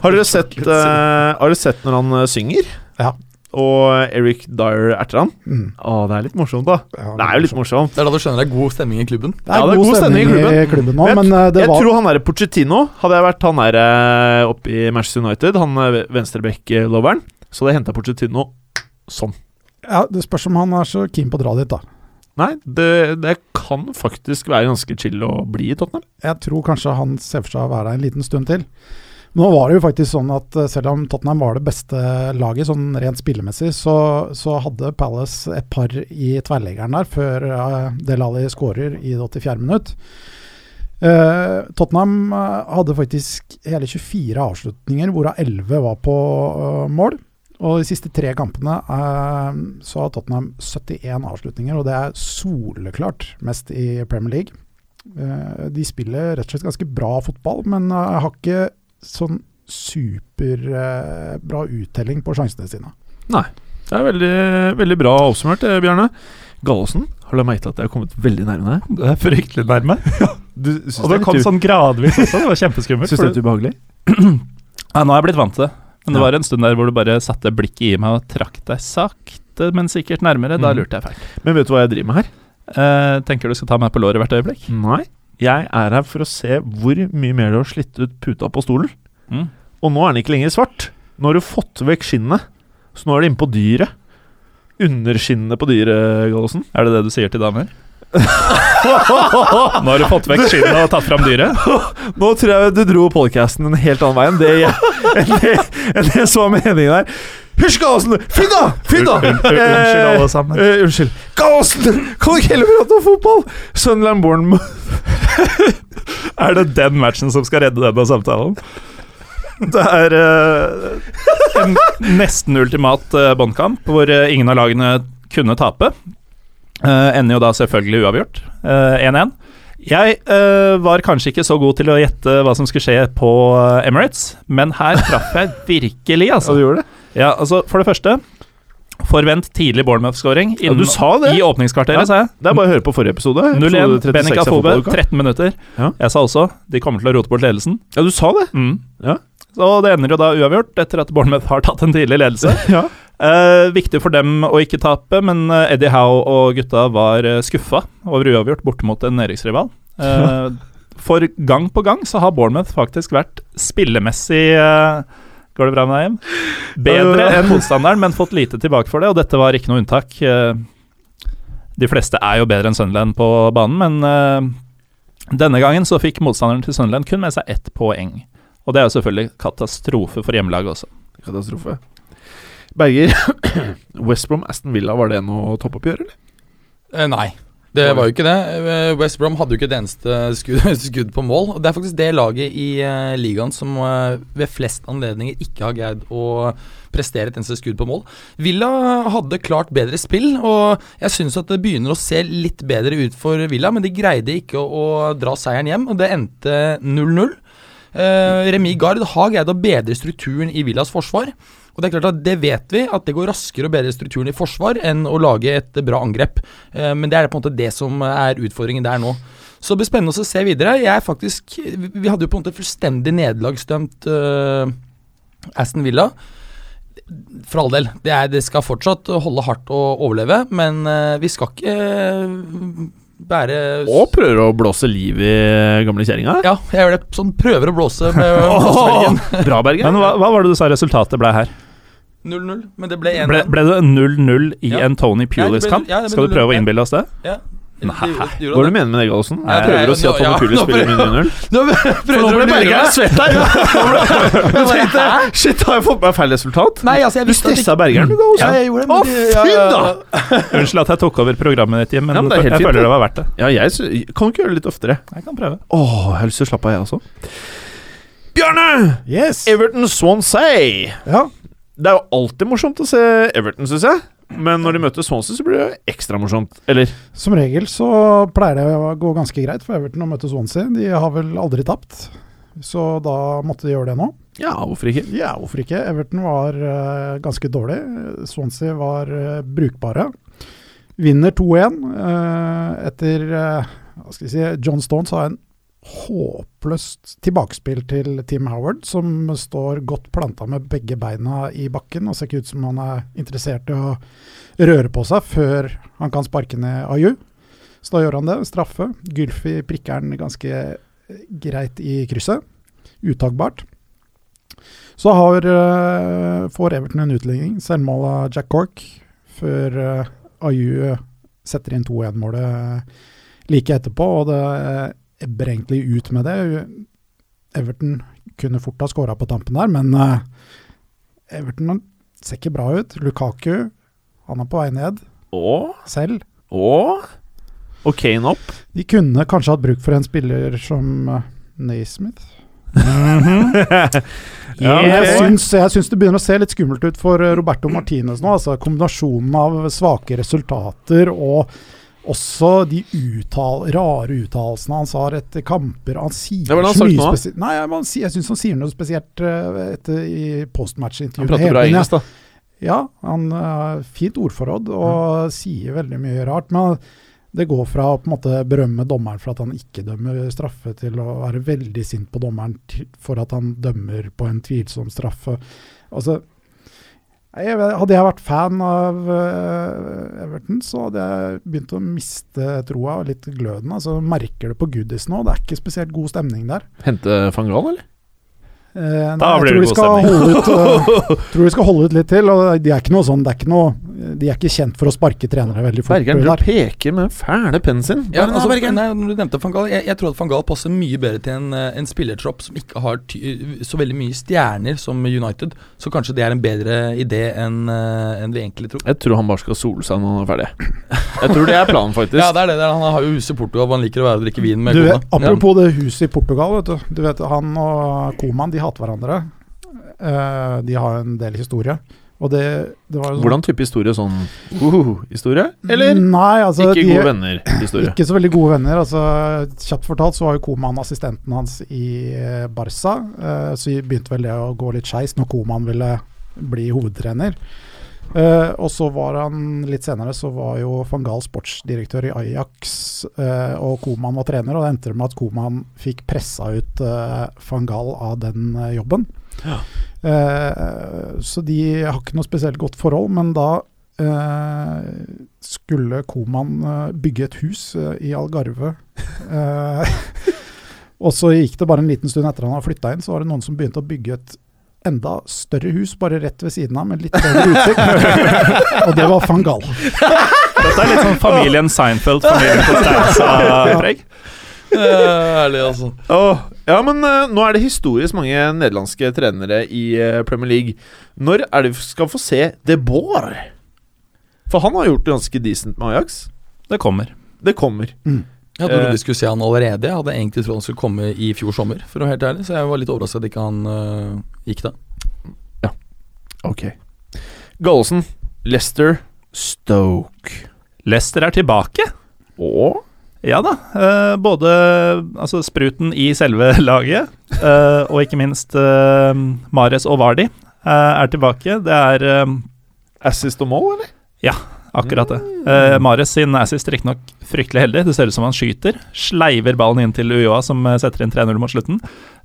Har dere sett, eh, har dere sett når han eh, synger? Ja. Og Eric Dyer erter han? Mm. Å, det er litt morsomt, da. Ja, Det er jo litt morsomt. Det er da du skjønner det er god stemning i klubben. Det er, Ja, god, stemning i klubben, nå, Men men uh, det jeg var tror han derre Pochettino Hadde jeg vært han der eh, oppe i Manchester United, han uh, venstreback-loveren, så hadde jeg henta Pochettino sånn. ja, Det spørs om han er så keen på å dra dit, da. Nei, det, det kan faktisk være ganske chill å bli i Tottenham. Jeg tror kanskje han ser for seg å være der en liten stund til. Nå var det jo faktisk sånn at eh, selv om Tottenham var det beste laget, sånn rent spillemessig, så, så hadde Palace et par i tverrleggeren der før uh, Delali skårer i det 84. minutt. Uh, Tottenham uh, hadde faktisk hele 24 avslutninger, hvorav 11 var på uh, mål. Og de siste tre kampene så har Tottenham 71 avslutninger, og det er soleklart mest i Premier League. de spiller rett og slett ganske bra fotball, men har ikke sånn superbra uh, uttelling på sjansene sine. Nei. Det er veldig, veldig bra oppsummert, eh, Bjarne. Gallosen, har du merket til at jeg har kommet veldig nærme deg? Det er fryktelig nærme. [laughs] ja, du, og det kom sånn gradvis også. Det var kjempeskummelt. Syns du det er ubehagelig? [clears throat] ja, nå har jeg blitt vant til det. Men det var en stund der hvor du bare satte blikket i meg og trakk deg sakte, men sikkert nærmere. Da mm. lurte jeg fælt. Men vet du hva jeg driver med her? Eh, tenker du skal ta meg på låret hvert øyeblikk? Nei. Jeg er her for å se hvor mye mer du har slitt ut puta på stolen. Mm. Og nå er den ikke lenger svart. Nå har du fått vekk skinnet, så nå er det inne på dyret. Underskinnet på dyret, Gallosen. Er det det du sier til damer? nå har du fått vekk skinnet og tatt fram dyret? [laughs] Nå tror jeg du dro podcasten en helt annen vei enn det, jeg, enn det, enn det som var meningen der. Hysj, Gallosen! Finn da! Finn da! Unnskyld, alle sammen. Eh, unnskyld. Gallosen! Kan du ikke heller prate om fotball? Sunderland Bournemouth. [laughs] er det den matchen som skal redde denne samtalen? Det er uh, en nesten ultimat uh, båndkamp hvor uh, ingen av lagene kunne tape. Ender jo da selvfølgelig uavgjort. 1-1. Jeg var kanskje ikke så god til å gjette hva som skulle skje på Emirates, men her traff jeg virkelig, altså. Ja, du gjorde det? Ja, altså, for det første Forvent tidlig Bournemouth-skåring ja, du sa det. i åpningskvarteret, ja, sa jeg. Det er bare å høre på forrige episode. 0-1, Benik Afobe, 13 minutter. Ja. Jeg sa også de kommer til å rote bort ledelsen. Ja, du sa det. Mm. Ja. Så det ender jo da uavgjort etter at Bournemouth har tatt en tidlig ledelse. [laughs] ja. eh, viktig for dem å ikke tape, men eh, Eddie Howe og gutta var eh, skuffa over uavgjort borte mot en nedrykksrival. Eh, [laughs] for gang på gang så har Bournemouth faktisk vært spillemessig eh, Går det bra med deg, hjem? Bedre enn motstanderen, men fått lite tilbake for det, og dette var ikke noe unntak. Eh, de fleste er jo bedre enn Sunderland på banen, men denne gangen så fikk motstanderen til Sunderland kun med seg ett poeng. Og det er jo selvfølgelig katastrofe for hjemmelaget også. Katastrofe. Berger, [coughs] West Brom Aston Villa, var det noe toppoppgjør, eller? Eh, nei, det var jo ikke det. Eh, West Brom hadde jo ikke det eneste skudd, [laughs] skudd, på mål. Og Det er faktisk det laget i uh, ligaen som uh, ved flest anledninger ikke har greid å prestere et eneste skudd på mål. Villa hadde klart bedre spill, og jeg syns at det begynner å se litt bedre ut for Villa, men de greide ikke å, å dra seieren hjem, og det endte 0-0. Uh, Remi Gard har greid å bedre strukturen i Villas forsvar. Og Det er klart at det vet vi, at det går raskere å bedre strukturen i forsvar enn å lage et bra angrep. Uh, men det er på en måte det som er utfordringen der nå. Så det blir spennende å se videre. Jeg er faktisk Vi hadde jo på en måte fullstendig nederlagsdømt uh, Aston Villa. For all del. Det, er, det, skal fortsatt holde hardt å overleve, men vi skal ikke bære Og prøver å blåse liv i gamle kjerringa? Ja, jeg gjør det. Sånn prøver å blåse med [laughs] blåsevelgen. Bra, Bergen. Men hva, hva, var det du sa resultatet ble her? 0-0, men det ble 1-1. Ble, ble, det 0-0 i ja. en Tony Pulis-kamp? Ja, Skal du prøve å innbille oss det? Ja, Nei. Hva er det du mener med det, Gallosen? Jeg prøver å si at Tony Pulis spiller med 0-0. Nå ble Berger svett her! Shit, har jeg fått meg feil resultat? Nei, altså, jeg du stressa Bergeren, du, Gallosen. Å, fy da! Unnskyld at jeg tok over programmet ditt, Jim, men, ja, men jeg føler det var verdt det. Ja, jeg Kan du ikke gjøre det litt oftere? Jeg kan prøve. Åh, jeg har lyst til å slappe av, jeg også. Bjarne! Yes. Everton Swansea. Ja. Det er jo alltid morsomt å se Everton, syns jeg. Men når de møter Swansea, så blir det ekstra morsomt, eller? Som regel så pleier det å gå ganske greit for Everton å møte Swansea. De har vel aldri tapt, så da måtte de gjøre det nå. Ja, hvorfor ikke? Ja, hvorfor ikke? Everton var uh, ganske dårlig. Swansea var uh, brukbare. Vinner 2-1 uh, eh, etter hva skal vi si, John Stones har en håpløst tilbakespill til Tim Howard, som står godt planta med begge beina i bakken og ser ikke ut som han er interessert i å røre på seg før han kan sparke ned Ayu. Så da gjør han det. Straffe. Gylfi prikker den ganske greit i krysset. Uttagbart. Så har, uh, får Everton en utligning. Selvmål av Jack Cork før uh, Ayu setter inn 2-1-målet like etterpå, og det ebber egentlig ut med det. Everton kunne fort ha skåra på tampen der, men eh, Everton ser ikke bra ut. Lukaku, han er på vei ned Åh? selv. og Og Kane opp. De kunne kanskje hatt bruk for en spiller som uh, Naismith. [laughs] Ja, Jeg syns, jeg syns det begynner å se litt skummelt ut for eh, Roberto Martinez nå. altså Kombinasjonen av svake resultater og også de uttal, rare uttalelsene han har etter kamper. Han sier Ja, så mye spesielt Nei, jeg, må jeg syns han sier noe spesielt eh, etter, i postmatch-intervjuet. Han prater bra engelsk, da. Ja, han har fint ordforråd og sier veldig mye rart. Men det går fra å på en måte berømme dommeren for at han ikke dømmer straffe, til å være veldig sint på dommeren for at han dømmer på en tvilsom straffe. Altså, jeg, hadde jeg vært fan av eh, Everton, så hadde jeg begynt å miste troa og litt gløden. Altså, merker det på Goodies nå. Det er ikke spesielt god stemning der. Hente van Gaal, eller? Eh, Da blir det god stemning. ut, uh, [laughs] tror de skal holde ut litt til. og Det er ikke noe sånn, det er ikke noe De er ikke kjent for å sparke trenere veldig fort. Bergeren du peker med den fæle pennen sin. Ja, altså, nei, når du nevnte Van Gaal, jeg, jeg tror at Van Gaal passer mye bedre til en, eh, en spillertropp som ikke har ty så veldig mye stjerner som United. Så kanskje det er en bedre idé enn en vi egentlig tror. Jeg tror han bare skal sole seg når han er ferdig. Jeg tror det er planen, [laughs] faktisk. Ja, det er det. det er, han har jo huset i Portugal, og han liker å være og drikke vin med Du, kona. apropos det huset i Portugal. Vet du. du vet, Han og Koman de hater hverandre. Uh, de har en del historie. Og det, det var jo sånn Hvordan type historie? Sånn uh-huh-historie? Eller Nei, altså, ikke de, gode venner-historie? Ikke så veldig gode venner. Altså, kjapt fortalt så var jo Koman assistenten hans i eh, Barca. eh, så begynte vel det å gå litt skeis når Koman ville bli hovedtrener. Eh, og så var han litt senere så var jo van Gaal sportsdirektør i Ajax, uh, og Koman var trener. Og det endte med at Koman fikk pressa ut uh, van Gaal av den jobben. Ja. Så de har ikke noe spesielt godt forhold, men da skulle Koman bygge et hus i Algarve. [laughs] Og så gikk det bare en liten stund etter han hadde flytta inn, så var det noen som begynte å bygge et enda større hus bare rett ved siden av, med litt bedre utsikt. og det var van Gaal. Dette er litt sånn familien Seinfeld, familien Costanza-preg. Ærlig, altså. Oh, ja, men uh, nå er det historisk mange nederlandske trenere i uh, Premier League. Når er det vi skal få se De Boer? For han har gjort det ganske decent med Ajax. Det kommer. Det kommer. Jeg trodde Eh. vi skulle se han allerede. Jeg hadde egentlig trodd han skulle komme i fjor sommer, for å være helt ærlig. Så jeg var litt overrasket at ikke han øh, gikk da. Ja, Ok. Gallosen, Lester, Stoke. Leicester er tilbake. Og Ja da. eh, både altså, spruten i selve [laughs] laget, eh, og ikke minst Mares og Vardi er tilbake. Det er assist og mål, eller? Akkurat det. Uh, Mares sin assist riktignok fryktelig heldig. Det ser ut som han skyter. Sleiver ballen inn til Ujoa, som eh, setter inn 3-0 mot slutten.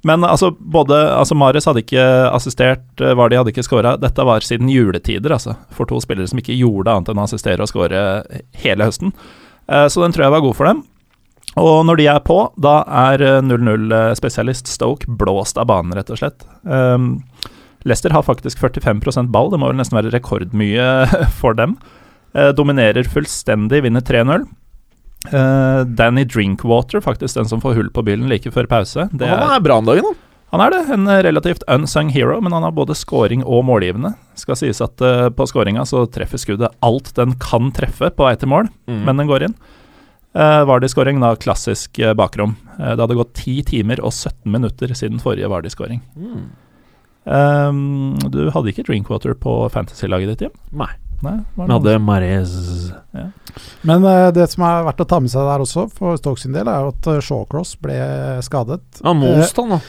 Men altså, både altså Mares hadde ikke assistert, eh, Vardi hadde ikke scora. Dette var siden juletider, altså. For to spillere som ikke gjorde annet enn å assistere og score hele høsten. Eh, så den tror jeg var god for dem. Og når de er på, da er eh, 0-0-spesialist Stoke blåst av banen, rett og slett. Um, Leicester har faktisk 45% ball, det må vel nesten være rekordmye [laughs] for dem. Eh, dominerer fullstendig, vinner 3-0. Eh, Danny Drinkwater, faktisk den som får hull på byllen like før pause. Det han er, er bra om dagen, han. han er det, en relativt unsung hero, men han har både scoring og målgivende. Skal sies at eh, på scoringa så treffer skuddet alt den kan treffe på vei til mål, Mm. men den går inn. Uh, Vardi-scoring, da klassisk eh, bakrom. Eh, det hadde gått 10 timer og 17 minutter siden forrige Vardi-scoring. Mm. Um, du hadde ikke Drinkwater på fantasy-laget ditt, Jim? Nei. Nei, var Vi det hadde Marez Men uh, det som er verdt å ta med seg der også, for Stoke sin del, er jo at eh, Shawcross ble skadet. Han most, han, da.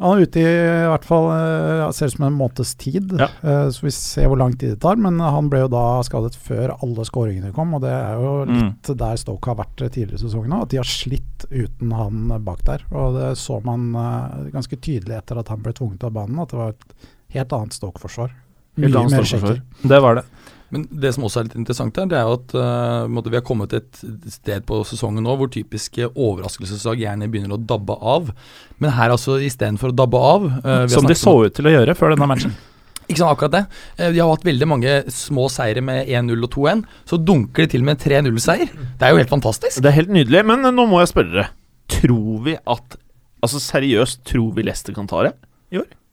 Han er ute i, i hvert fall eh, ja, ser ut som en måneds tid, Ja. Eh, så vi ser hvor lang tid det tar. Men han ble jo da skadet før alle skåringene kom, og det er jo litt der Stoke har vært tidligere i sesongen òg. At de har slitt uten han bak der. Og det så man eh, ganske tydelig etter at han ble tvunget av banen, at det var et helt annet Stoke-forsvar. Mye mer Stoke-forsvar. Det var det. Men det som også er litt interessant her, det er jo at uh, vi har kommet til et sted på sesongen nå hvor typiske overraskelseslag gjerne begynner å dabbe av. Men her altså istedenfor å dabbe av uh, vi har Som de så ut til å gjøre før denne matchen. [clears throat] Ikke sant, akkurat det. Eh, De har hatt veldig mange små seire med 1-0 og 2-1. Så dunker de til med 3-0-seier. Det er jo helt fantastisk. Det er helt nydelig, men nå må jeg spørre dere. Tror vi at Altså seriøst, tror vi Leicester kan ta det?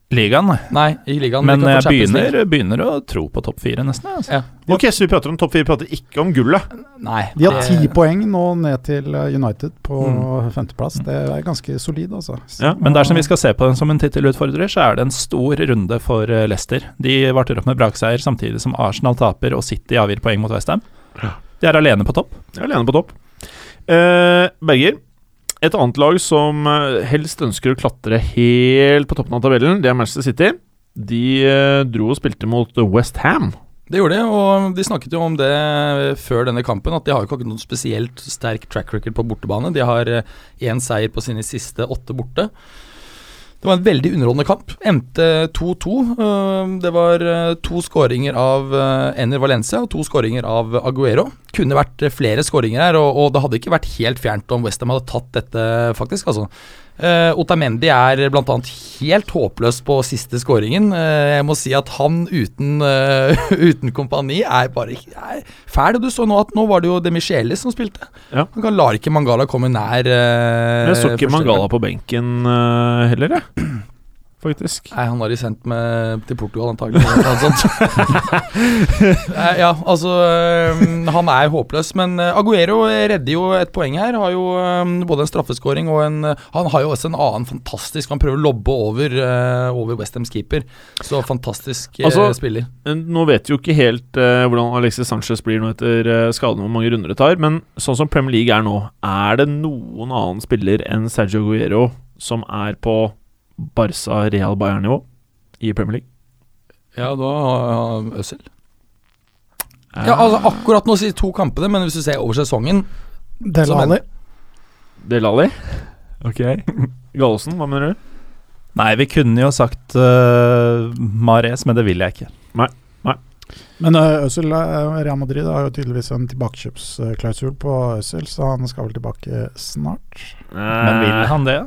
Ligaen, nei. Nei, i ligaen. Men jeg begynner, begynner å tro på topp fire, nesten. Altså. Ja. Ok, så vi prater om topp fire, vi prater ikke om gullet. Nei. De har det- ti poeng nå ned til eh, United på Mm. femteplass. Det er ganske solid, altså. Ja, Men dersom vi skal se på den som en tittelutfordrer, så er det en stor runde for eh, Leicester. De varter opp med brakseier samtidig som Arsenal taper og City avgir poeng mot Westham. De er alene på topp. Er alene på topp. Uh, Berger, et annet lag som eh, helst ønsker å klatre helt på toppen av tabellen, det er Manchester City. De eh, dro og spilte mot West Ham. Det gjorde de, og de snakket jo om det før denne kampen, at de har jo ikke noen spesielt sterk track record på bortebane. De har én seier på sine siste åtte borte. Det var en veldig underholdende kamp. Endte 2-2. Øh, Det var øh, to skåringer av øh, Ener Valencia og to skåringer av Aguero. Kunne vært øh, flere skåringer her, og det hadde ikke vært helt fjernt om Westham hadde tatt dette, faktisk. altså. Uh, Otamendi er bl.a. helt håpløs på siste skåringen. Uh, jeg må si at han uten, uh, [laughs] uten kompani er bare er fæl. Du så nå at nå var det jo Demichelis som spilte. Ja. Han kan lar ikke Mangala komme nær. Uh, Men jeg så ikke Mangala på benken heller, jeg. Faktisk. Nei, han har de sendt med til Portugal, antagelig. [laughs] ja, altså Han er håpløs, men øh, Aguero redder jo et poeng her. Har jo både en straffeskåring og en øh, Han har jo også en annen fantastisk Han prøver å lobbe over, øh, over Westhams keeper. Så fantastisk Altså, spiller. Nå vet vi jo ikke helt hvordan Alexis Sanchez blir nå etter uh, skaden, hvor mange runder det tar, men sånn som Premier League er nå, er det noen annen spiller enn Sergio Aguero som er på Barca Real Bayern-nivå i Premier League? Ja, da har Øzil. Ja, altså akkurat nå sier to kampene, men hvis du ser over sesongen Del Ali. Del Alli? Ok. [laughs] Gallosen, hva mener du? Nei, vi kunne jo sagt uh, Mares, men det vil jeg ikke. Nei Men uh, Øzil, uh, Real Madrid har jo tydeligvis en tilbakekjøpsklausul på Øzil, så han skal vel tilbake snart. Men vil han det?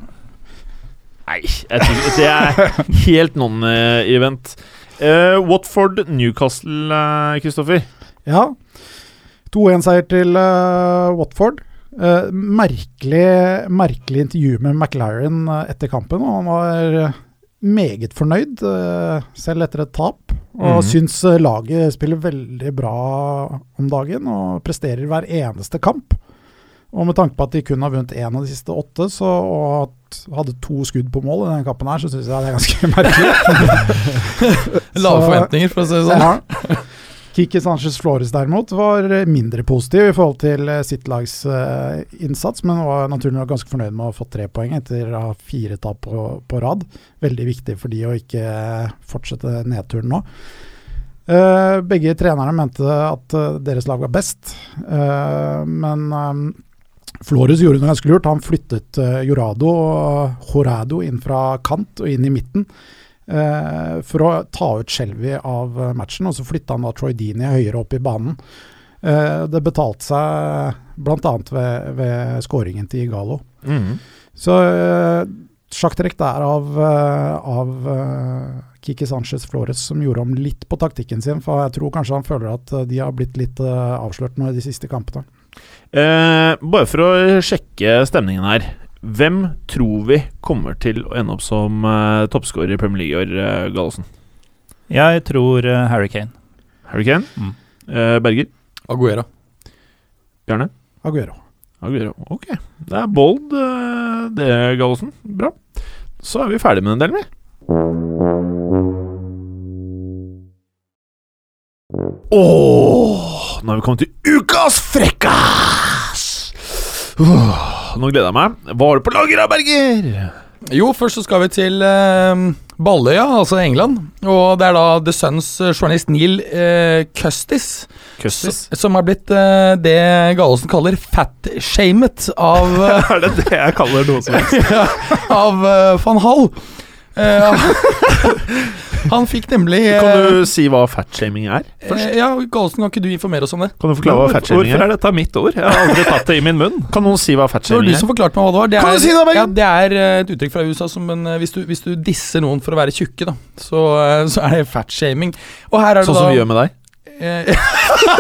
Nei, jeg tror ikke det er helt non-event. Uh, Watford, Newcastle, Kristoffer. Ja. 2-1-seier til uh, Watford. Uh, merkelig, merkelig intervju med McLaren eh, etter kampen. og Han var eh, meget fornøyd, uh, selv etter et tap. Og mm. syns eh, laget spiller veldig bra om dagen og presterer hver eneste kamp. Og med tanke på at de kun har vunnet én av de siste åtte, så, og hadde to skudd på mål i den kappen her, så syns jeg det er ganske [laughs] merkelig. [laughs] Lave forventninger, for å si det sånn. Kiki Sanchez Flores derimot var mindre positiv i forhold til eh, sitt lags uh, innsats, men var naturlig nok ganske fornøyd med å ha fått tre poeng etter å ha fire tap på, på rad. Veldig viktig for de å ikke eh, fortsette nedturen nå. Uh, begge trenerne mente at uh, deres lag var best, men Flores gjorde noe ganske lurt. Han flyttet uh, Jorado og Jorado inn fra kant og inn i midten uh, for å ta ut Shelby av eh, matchen, og så flytta han da Troy Dini høyere opp i banen. Uh, det betalte seg bl.a. Ved, ved skåringen til Igalo. Mhm. Så uh, sjakktrekk der av, av Kiki Sanchez Flores som gjorde om litt på taktikken sin, for jeg tror kanskje han føler at de har blitt litt avslørt nå i de siste kampene. Eh, bare for å sjekke stemningen her. Hvem tror vi kommer til å ende opp som eh, toppskårer i Premier League i år, eh, Gallosen? Jeg tror eh, Harry Kane. Harry Kane? Mm. Eh, Berger? Aguero. Bjarne? Aguero. Aguero. Ok. Det er bold, eh, det, Gallosen. Bra. Så er vi ferdig med den delen, vi. Åh, nå har vi kommet til ukas frekkas! Nå gleder jeg meg. Hva har du på lager, Berger? Jo, først så skal vi til eh, Balløya, altså England. Og det er da The Suns eh, journalist Neil eh, Custis Custis. som har blitt eh, det Gallosen kaller fat-shamet av, [laughs] eh, Er det det jeg kaller noe som helst? [laughs] av eh, van Hall. [laughs] Eh, Han fikk nemlig [laughs] Kan eh, du si hva fatshaming er? Først? Ja, Galsen, kan ikke du informere oss om det? Kan du forklare hva Hvorfor er? hvorfor er? dette mitt ord? Jeg har aldri tatt det i min munn. Kan noen si hva fatshaming er? Det var du som forklarte meg hva det var. Det Kan er, du si det, ja, det er eh, et uttrykk fra USA som en, eh, hvis, du, hvis du disser noen for å være tjukke, da, så, eh, så er det fatshaming. Og her er det Sånn da som vi gjør med deg? eh,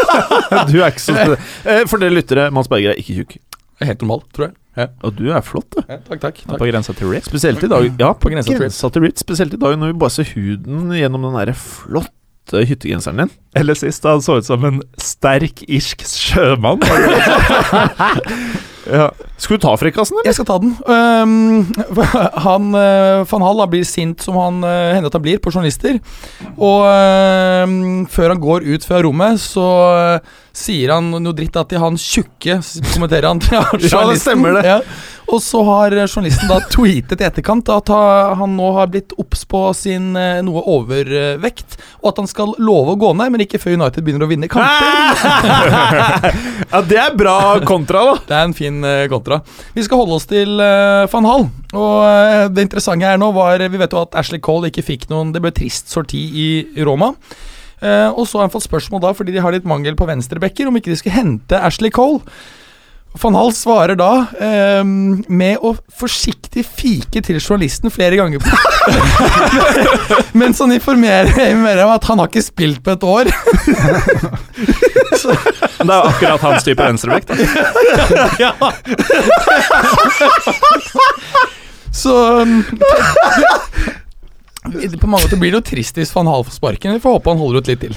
[laughs] Du er ikke så [laughs] Eh, For dere lyttere, Mans Berger er ikke tjukk. Helt normal, tror jeg. Ja. Og du er flott, du. Ja, takk, takk. takk. På grensa til rip. Spesielt i dag Ja, på grensa til grensa til Ritz. Spesielt i dag når vi bare ser huden gjennom den derre flotte hyttegenseren din. Eller sist, da han så ut som en sterk irsk sjømann. [laughs] Ja. Skal du ta frekkasen, eller? Jeg skal ta den. Um, [laughs] han, uh, Van Hall blir sint, som han uh, hender at han blir, på journalister. Og um, før han går ut fra rommet, så uh, sier han noe dritt da, til han tjukke, kommenterer han til journalisten. stemmer det. Ja. Og så har journalisten da tweetet i etterkant at han nå har blitt obs på sin uh, noe overvekt, og at han skal love å gå ned, men ikke før United begynner å vinne kamper. [laughs] Ja, det er bra kontra, da. Det er en fin eh, kontra. Vi skal holde oss til uh, van Hall. Og eh, det interessante her nå var Vi vet jo at Ashley Cole ikke fikk noen Det ble trist sorti i Roma. Eh, og så har han fått spørsmål da, fordi de har litt mangel på venstrebacker, om ikke de skulle hente Ashley Cole. Van Hall svarer da eh, med å forsiktig fike til journalisten flere ganger. [laughs] Mens han informerer, mer om at han har ikke spilt på et år. Men det er jo akkurat hans type venstrevekt. da. [laughs] Så um, På mange måter blir det jo trist hvis van Hall får sparken. Vi får håpe han holder ut litt til.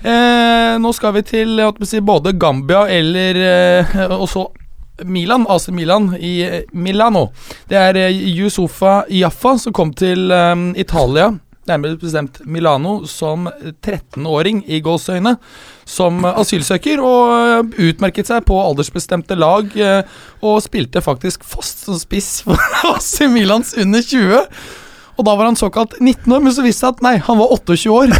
Eh, nå skal vi til si, både Gambia eller eh, også Milan, AC Milan i eh, Milano. Det er eh, Yusufa Jaffa som kom til eh, Italia, nærmere bestemt Milano, som 13-åring i gåsøyne, Som asylsøker, og utmerket seg på aldersbestemte lag. og spilte faktisk fast som spiss for [laughs] AC Milans under 20. Og da var han såkalt 19 år, men så viste det seg at nei, han var 28 år.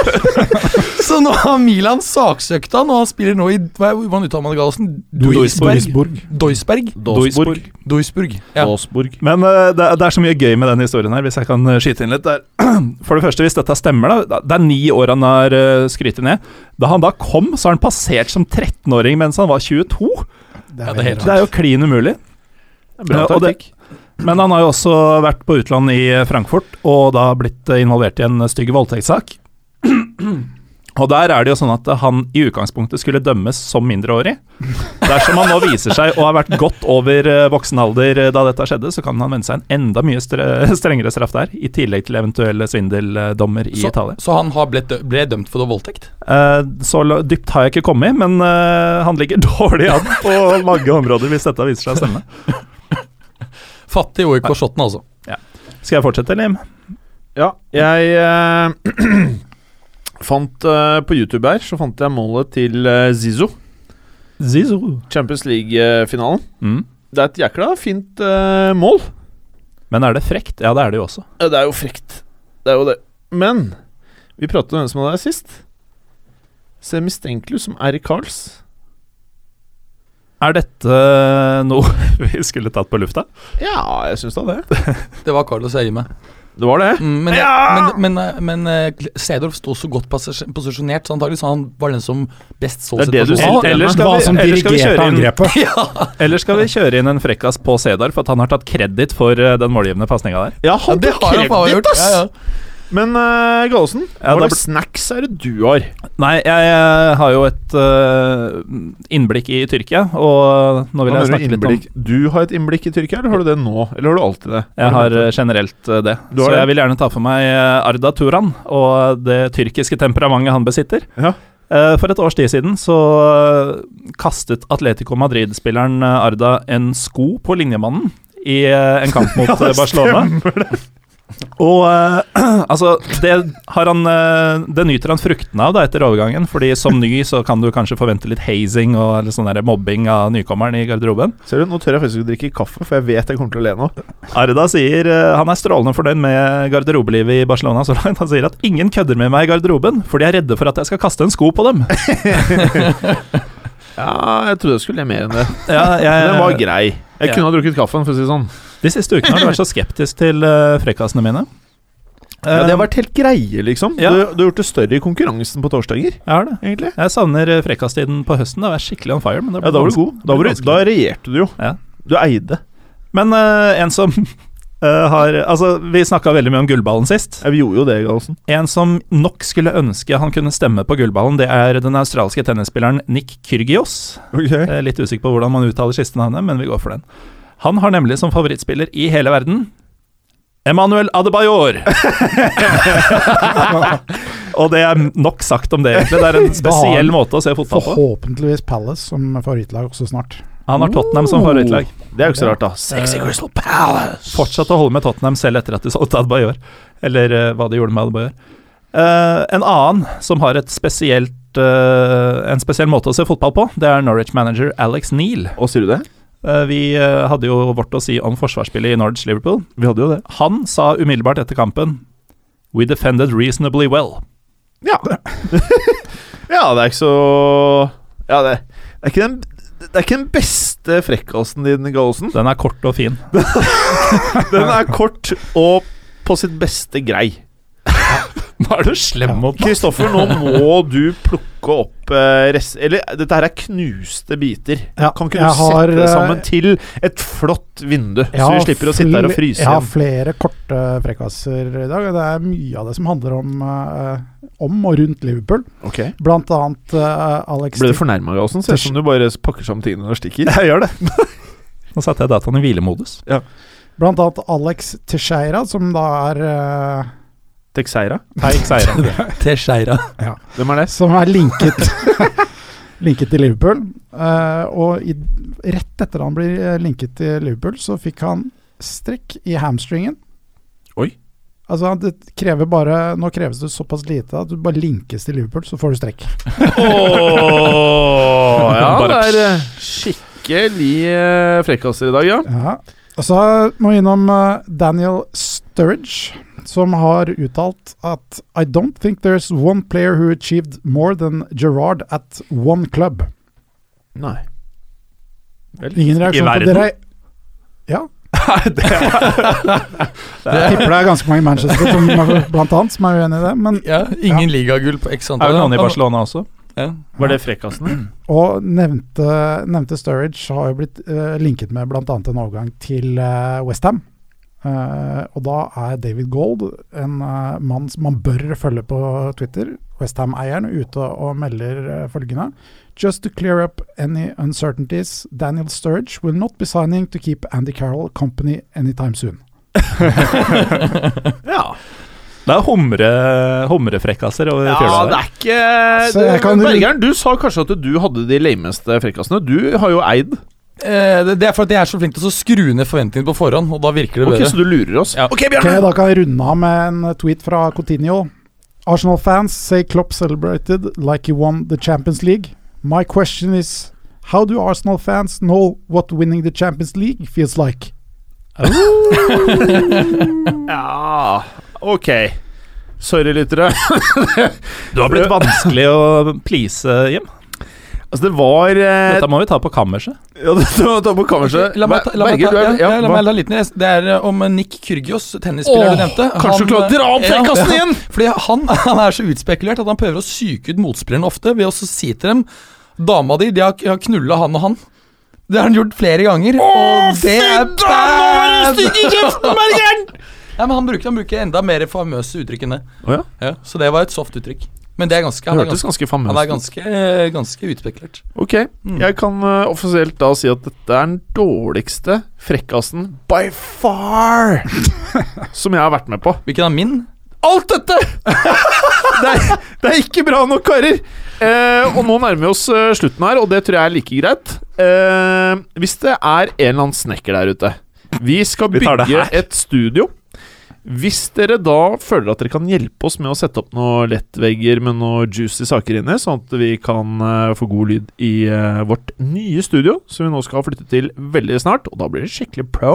[laughs] så nå har Milan saksøkt han, og han spiller nå i hva Hvordan uttaler man det, Gallosen? Duisburg. Duisberg? Duisburg. Duisburg. Ja. Duisburg. Men uh, det, er, det er så mye gøy med den historien her, hvis jeg kan eh, skyte inn litt. Det er, [clears throat] for det første, hvis dette stemmer, da. Det er ni år han har uh, skrytt ned. Da han da kom, så har han passert som 13-åring mens han var 22. Det Ja, det er Det er jo klin umulig. Bra taktikk. Men han har jo også vært på utland i Frankfurt, og da blitt eh, involvert i en stygg voldtektssak. [clears throat] Og der er det jo sånn at han i utgangspunktet skulle dømmes som mindreårig. Dersom han nå viser seg å ha vært godt over eh, voksen alder eh, da dette skjedde, så kan han vente seg en enda mye [laughs] strengere straff der, i tillegg til eventuelle svindeldommer i Så, Italia. så han har blitt, ble dømt for voldtekt? Eh, så dypt har jeg ikke kommet, men eh, han ligger [laughs] dårlig an på mange områder, hvis dette viser seg å stemme. Fattig OIK Shotten, altså. Skal jeg fortsette, Lim? Ja, jeg eh, [clears throat] fant eh, På YouTube her så fant jeg målet til eh, Zizou. Zizou. Champions League-finalen. Mm. Det er et jækla fint eh, mål. Men er det frekt? Ja, det er det jo også. Ja, Det er jo frekt. Det er jo det. Men vi pratet om hvem som hadde det sist. Ser mistenkelig ut som Erik Karls. Er dette noe [laughs] vi skulle tatt på lufta? Ja, jeg syns da det. [laughs] Det var Carlos Eime. Det var det. Mm, men, Ja! men, men, men eh, Sedorf sto så godt posisjonert, så antagelig så han var den som best så situasjonen. sier. Eller skal vi, eller skal vi kjøre inn. [laughs] Ja, Eller skal vi kjøre inn en frekkas på Seedorf, at han har tatt kreditt for eh, den målgivende pasninga der? Ja, ja, det har han faen gjort. Ja, ja. Men uh, Gallosen, Ja, hva slags snacks er det du har? Nei, jeg, jeg har jo et uh, innblikk i Tyrkia, og nå vil nå jeg snakke litt om? Du har et innblikk i Tyrkia, eller har du det nå? Eller har du alltid det? Jeg har eh, generelt det. Så det? jeg vil gjerne ta for meg Arda Turan og det tyrkiske temperamentet han besitter. Ja. For et års tid siden så kastet Atletico Madrid-spilleren Arda en sko på linjemannen i en kamp mot [laughs] ja, Barcelona. Og uh, [clears throat] altså, det har han uh, Det nyter han fruktene av da etter overgangen, fordi som ny så kan du kanskje forvente litt hazing og litt sånn der mobbing av nykommeren i garderoben. Ser du, Nå tør jeg faktisk ikke drikke kaffe, for jeg vet jeg kommer til å le nå. Arda sier uh, han er strålende fornøyd med garderobelivet i Barcelona så langt. Han sier at ingen kødder med meg i garderoben, for de er redde for at jeg skal kaste en sko på dem. [laughs] Ja, jeg trodde jeg skulle le mer enn det. Ja, jeg, Den var grei. Jeg Ja. kunne ha drukket kaffen, for å si det sånn. De siste ukene har du vært så skeptisk til uh, frekkasene mine. Ja, det har vært helt greie, liksom. Ja. Du, du har gjort det større i konkurransen på torsdager, Jeg har det. egentlig. Jeg savner eh, frekkastiden på høsten. Da var jeg skikkelig on fire. Men det Ja, da var du god. Da, var du, da regjerte du jo. Ja. Du eide. Men uh, en som uh, [laughs] har Altså, vi snakka veldig mye om gullballen sist. Ja, vi gjorde jo det, Galsen. En som nok skulle ønske han kunne stemme på gullballen, det er den australske tennisspilleren Nick Kyrgios. Okay. litt usikker på hvordan man uttaler siste navnet, men vi går for den. Han har nemlig som favorittspiller i hele verden Emanuel Adebayor. [laughs] Og det er nok sagt om det, egentlig. Det er en [laughs] spesiell måte å se fotball på. Forhåpentligvis Palace som favorittlag også snart. Han har Tottenham som favorittlag. Det er jo ikke så rart, da. Sexy Crystal Palace. Fortsatt å holde med Tottenham selv etter at de solgte Adebayor. Eller uh, hva de gjorde med Adebayor. Uh, en annen som har et spesielt uh, en spesiell måte å se fotball på, det er Norwich-manager Alex Neal. Og sier du det? Eh, vi eh, hadde jo vårt å si om forsvarsspillet i Norwich Liverpool. Vi hadde jo det. Han sa umiddelbart etter kampen We defended reasonably well. Ja. [laughs] ja, det er ikke så Ja, det, det er ikke den det er ikke den beste frekkasen din, Gallosen. Den er kort og fin. [laughs] Den er kort og på sitt beste grei. [laughs] Nå er du slem mot meg. Kristoffer, nå må du plukke opp eh, rest... Eller, dette her er knuste biter. Ja, kan ikke du har, sette det eh, sammen til et flott vindu, så vi slipper å sitte her og fryse Jeg har flere korte frekkaser i dag. Det er mye av det som handler om, eh, om og rundt Liverpool. Ok Blant annet uh, Alex Ble du fornærma, Gallosen? Ser ut som du bare pakker sammen tingene og stikker. [laughs] Jeg gjør det. [laughs] Nå satte jeg dataen i hvilemodus. Blant annet Alex Teixeira, som da er Texeira? Teig Seira. Teixeira. [laughs] Hvem er det? Som er linket [laughs] Linket til Liverpool. Uh, og i, rett etter han blir eh, linket til Liverpool, så fikk han strekk i hamstringen. Oi. Altså, det krever bare Nå kreves det såpass lite at du bare linkes til Liverpool, så får du strekk. [laughs] Åh, ja, det er eh, skikkelig frekkaser i dag, ja. Ja. Og så må vi innom Daniel Sturridge, som har uttalt at I don't think there's one player who achieved more than Gerrard at one club. Nei. Ingen reaksjon på dere? Ja. [laughs] [laughs] Jeg tipper det er ganske mange i Manchester som, blant annet som er uenig i det. Men, Ja, ingen ligagull på x Er det noen i Barcelona også? Ja. Var det frekkasen? [clears throat] og nevnte, nevnte Sturridge har jo blitt uh, linket med bl.a. en overgang til uh, Westham. Uh, og da er David Gold en uh, mann som man bør følge på Twitter. Westham-eieren ute og melder uh, følgende. Just to clear up any uncertainties, Daniel Sturge will not be signing to keep Andy Carroll company anytime soon. [laughs] Ja. Det er humre, humrefrekkaser over ja, fjøla det er ikke Så Bergeren, du sa kanskje at du hadde de lameste frekkasene. Du har jo eid. Eh, det, det er for at jeg er så flink til å skru ned forventningene på forhånd, og da virker det Ok, bedre. Så du lurer oss? Ja. Ok, Ok, Bjørne! Da kan jeg runde av med en tweet fra Coutinho. Arsenal fans say Klopp celebrated like he won the Champions League. My question is, how do Arsenal fans know what winning the Champions League feels like? [laughs] Ja, ok. Sorry, lyttere. [laughs] Du har blitt [laughs] vanskelig å please, Jim. Altså, det var eh, Dette må vi ta på kammerset. Ja, [laughs] det må vi ta på kammerset. La meg ta, la meg ta, ja, ja, la meg ta litt ned. Det er eh, om Nick Kyrgios, tennisspiller du nevnte. kanskje du klarer å dra opp ja, frekkasen [laughs] ja, igjen? Fordi han, [laughs] han er så utspekulert at han prøver å psyke ut motspilleren ofte ved å si til dem Dama di, de har, har knulla han og han. Det har han gjort flere ganger. og det er bad! Nei, men han bruker, han bruker enda mer famøse uttrykk enn det. Oh, ja. Ja, så det var et soft uttrykk. Men det er ganske, han er ganske, ganske han er ganske, ganske utspekulert. Ok, jeg kan uh, offisielt da si at dette er den dårligste frekkasen by far [laughs] som jeg har vært med på. Hvilken er min? Alt dette! [laughs] det, er, det er ikke bra nok, karer! Eh, og nå nærmer vi oss eh, slutten her, og det tror jeg er like greit. Eh, hvis det er en eller annen snekker der ute Vi skal Vi bygge et studio. Hvis dere da føler at dere kan hjelpe oss med å sette opp noen lettvegger med noe juicy saker inni, sånn at vi kan uh, få god lyd i uh, vårt nye studio, som vi nå skal flytte til veldig snart, og da blir det skikkelig pro,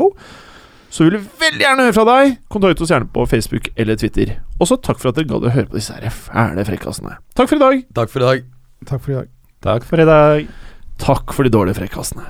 så vil vi veldig gjerne høre fra deg. Kontakt oss gjerne på Facebook eller Twitter. Også takk for at dere gadd å høre på disse her fæle frekkasene. Takk for i dag. Takk for i dag. Takk for i dag. Takk for i dag. Takk for de dårlige frekkasene.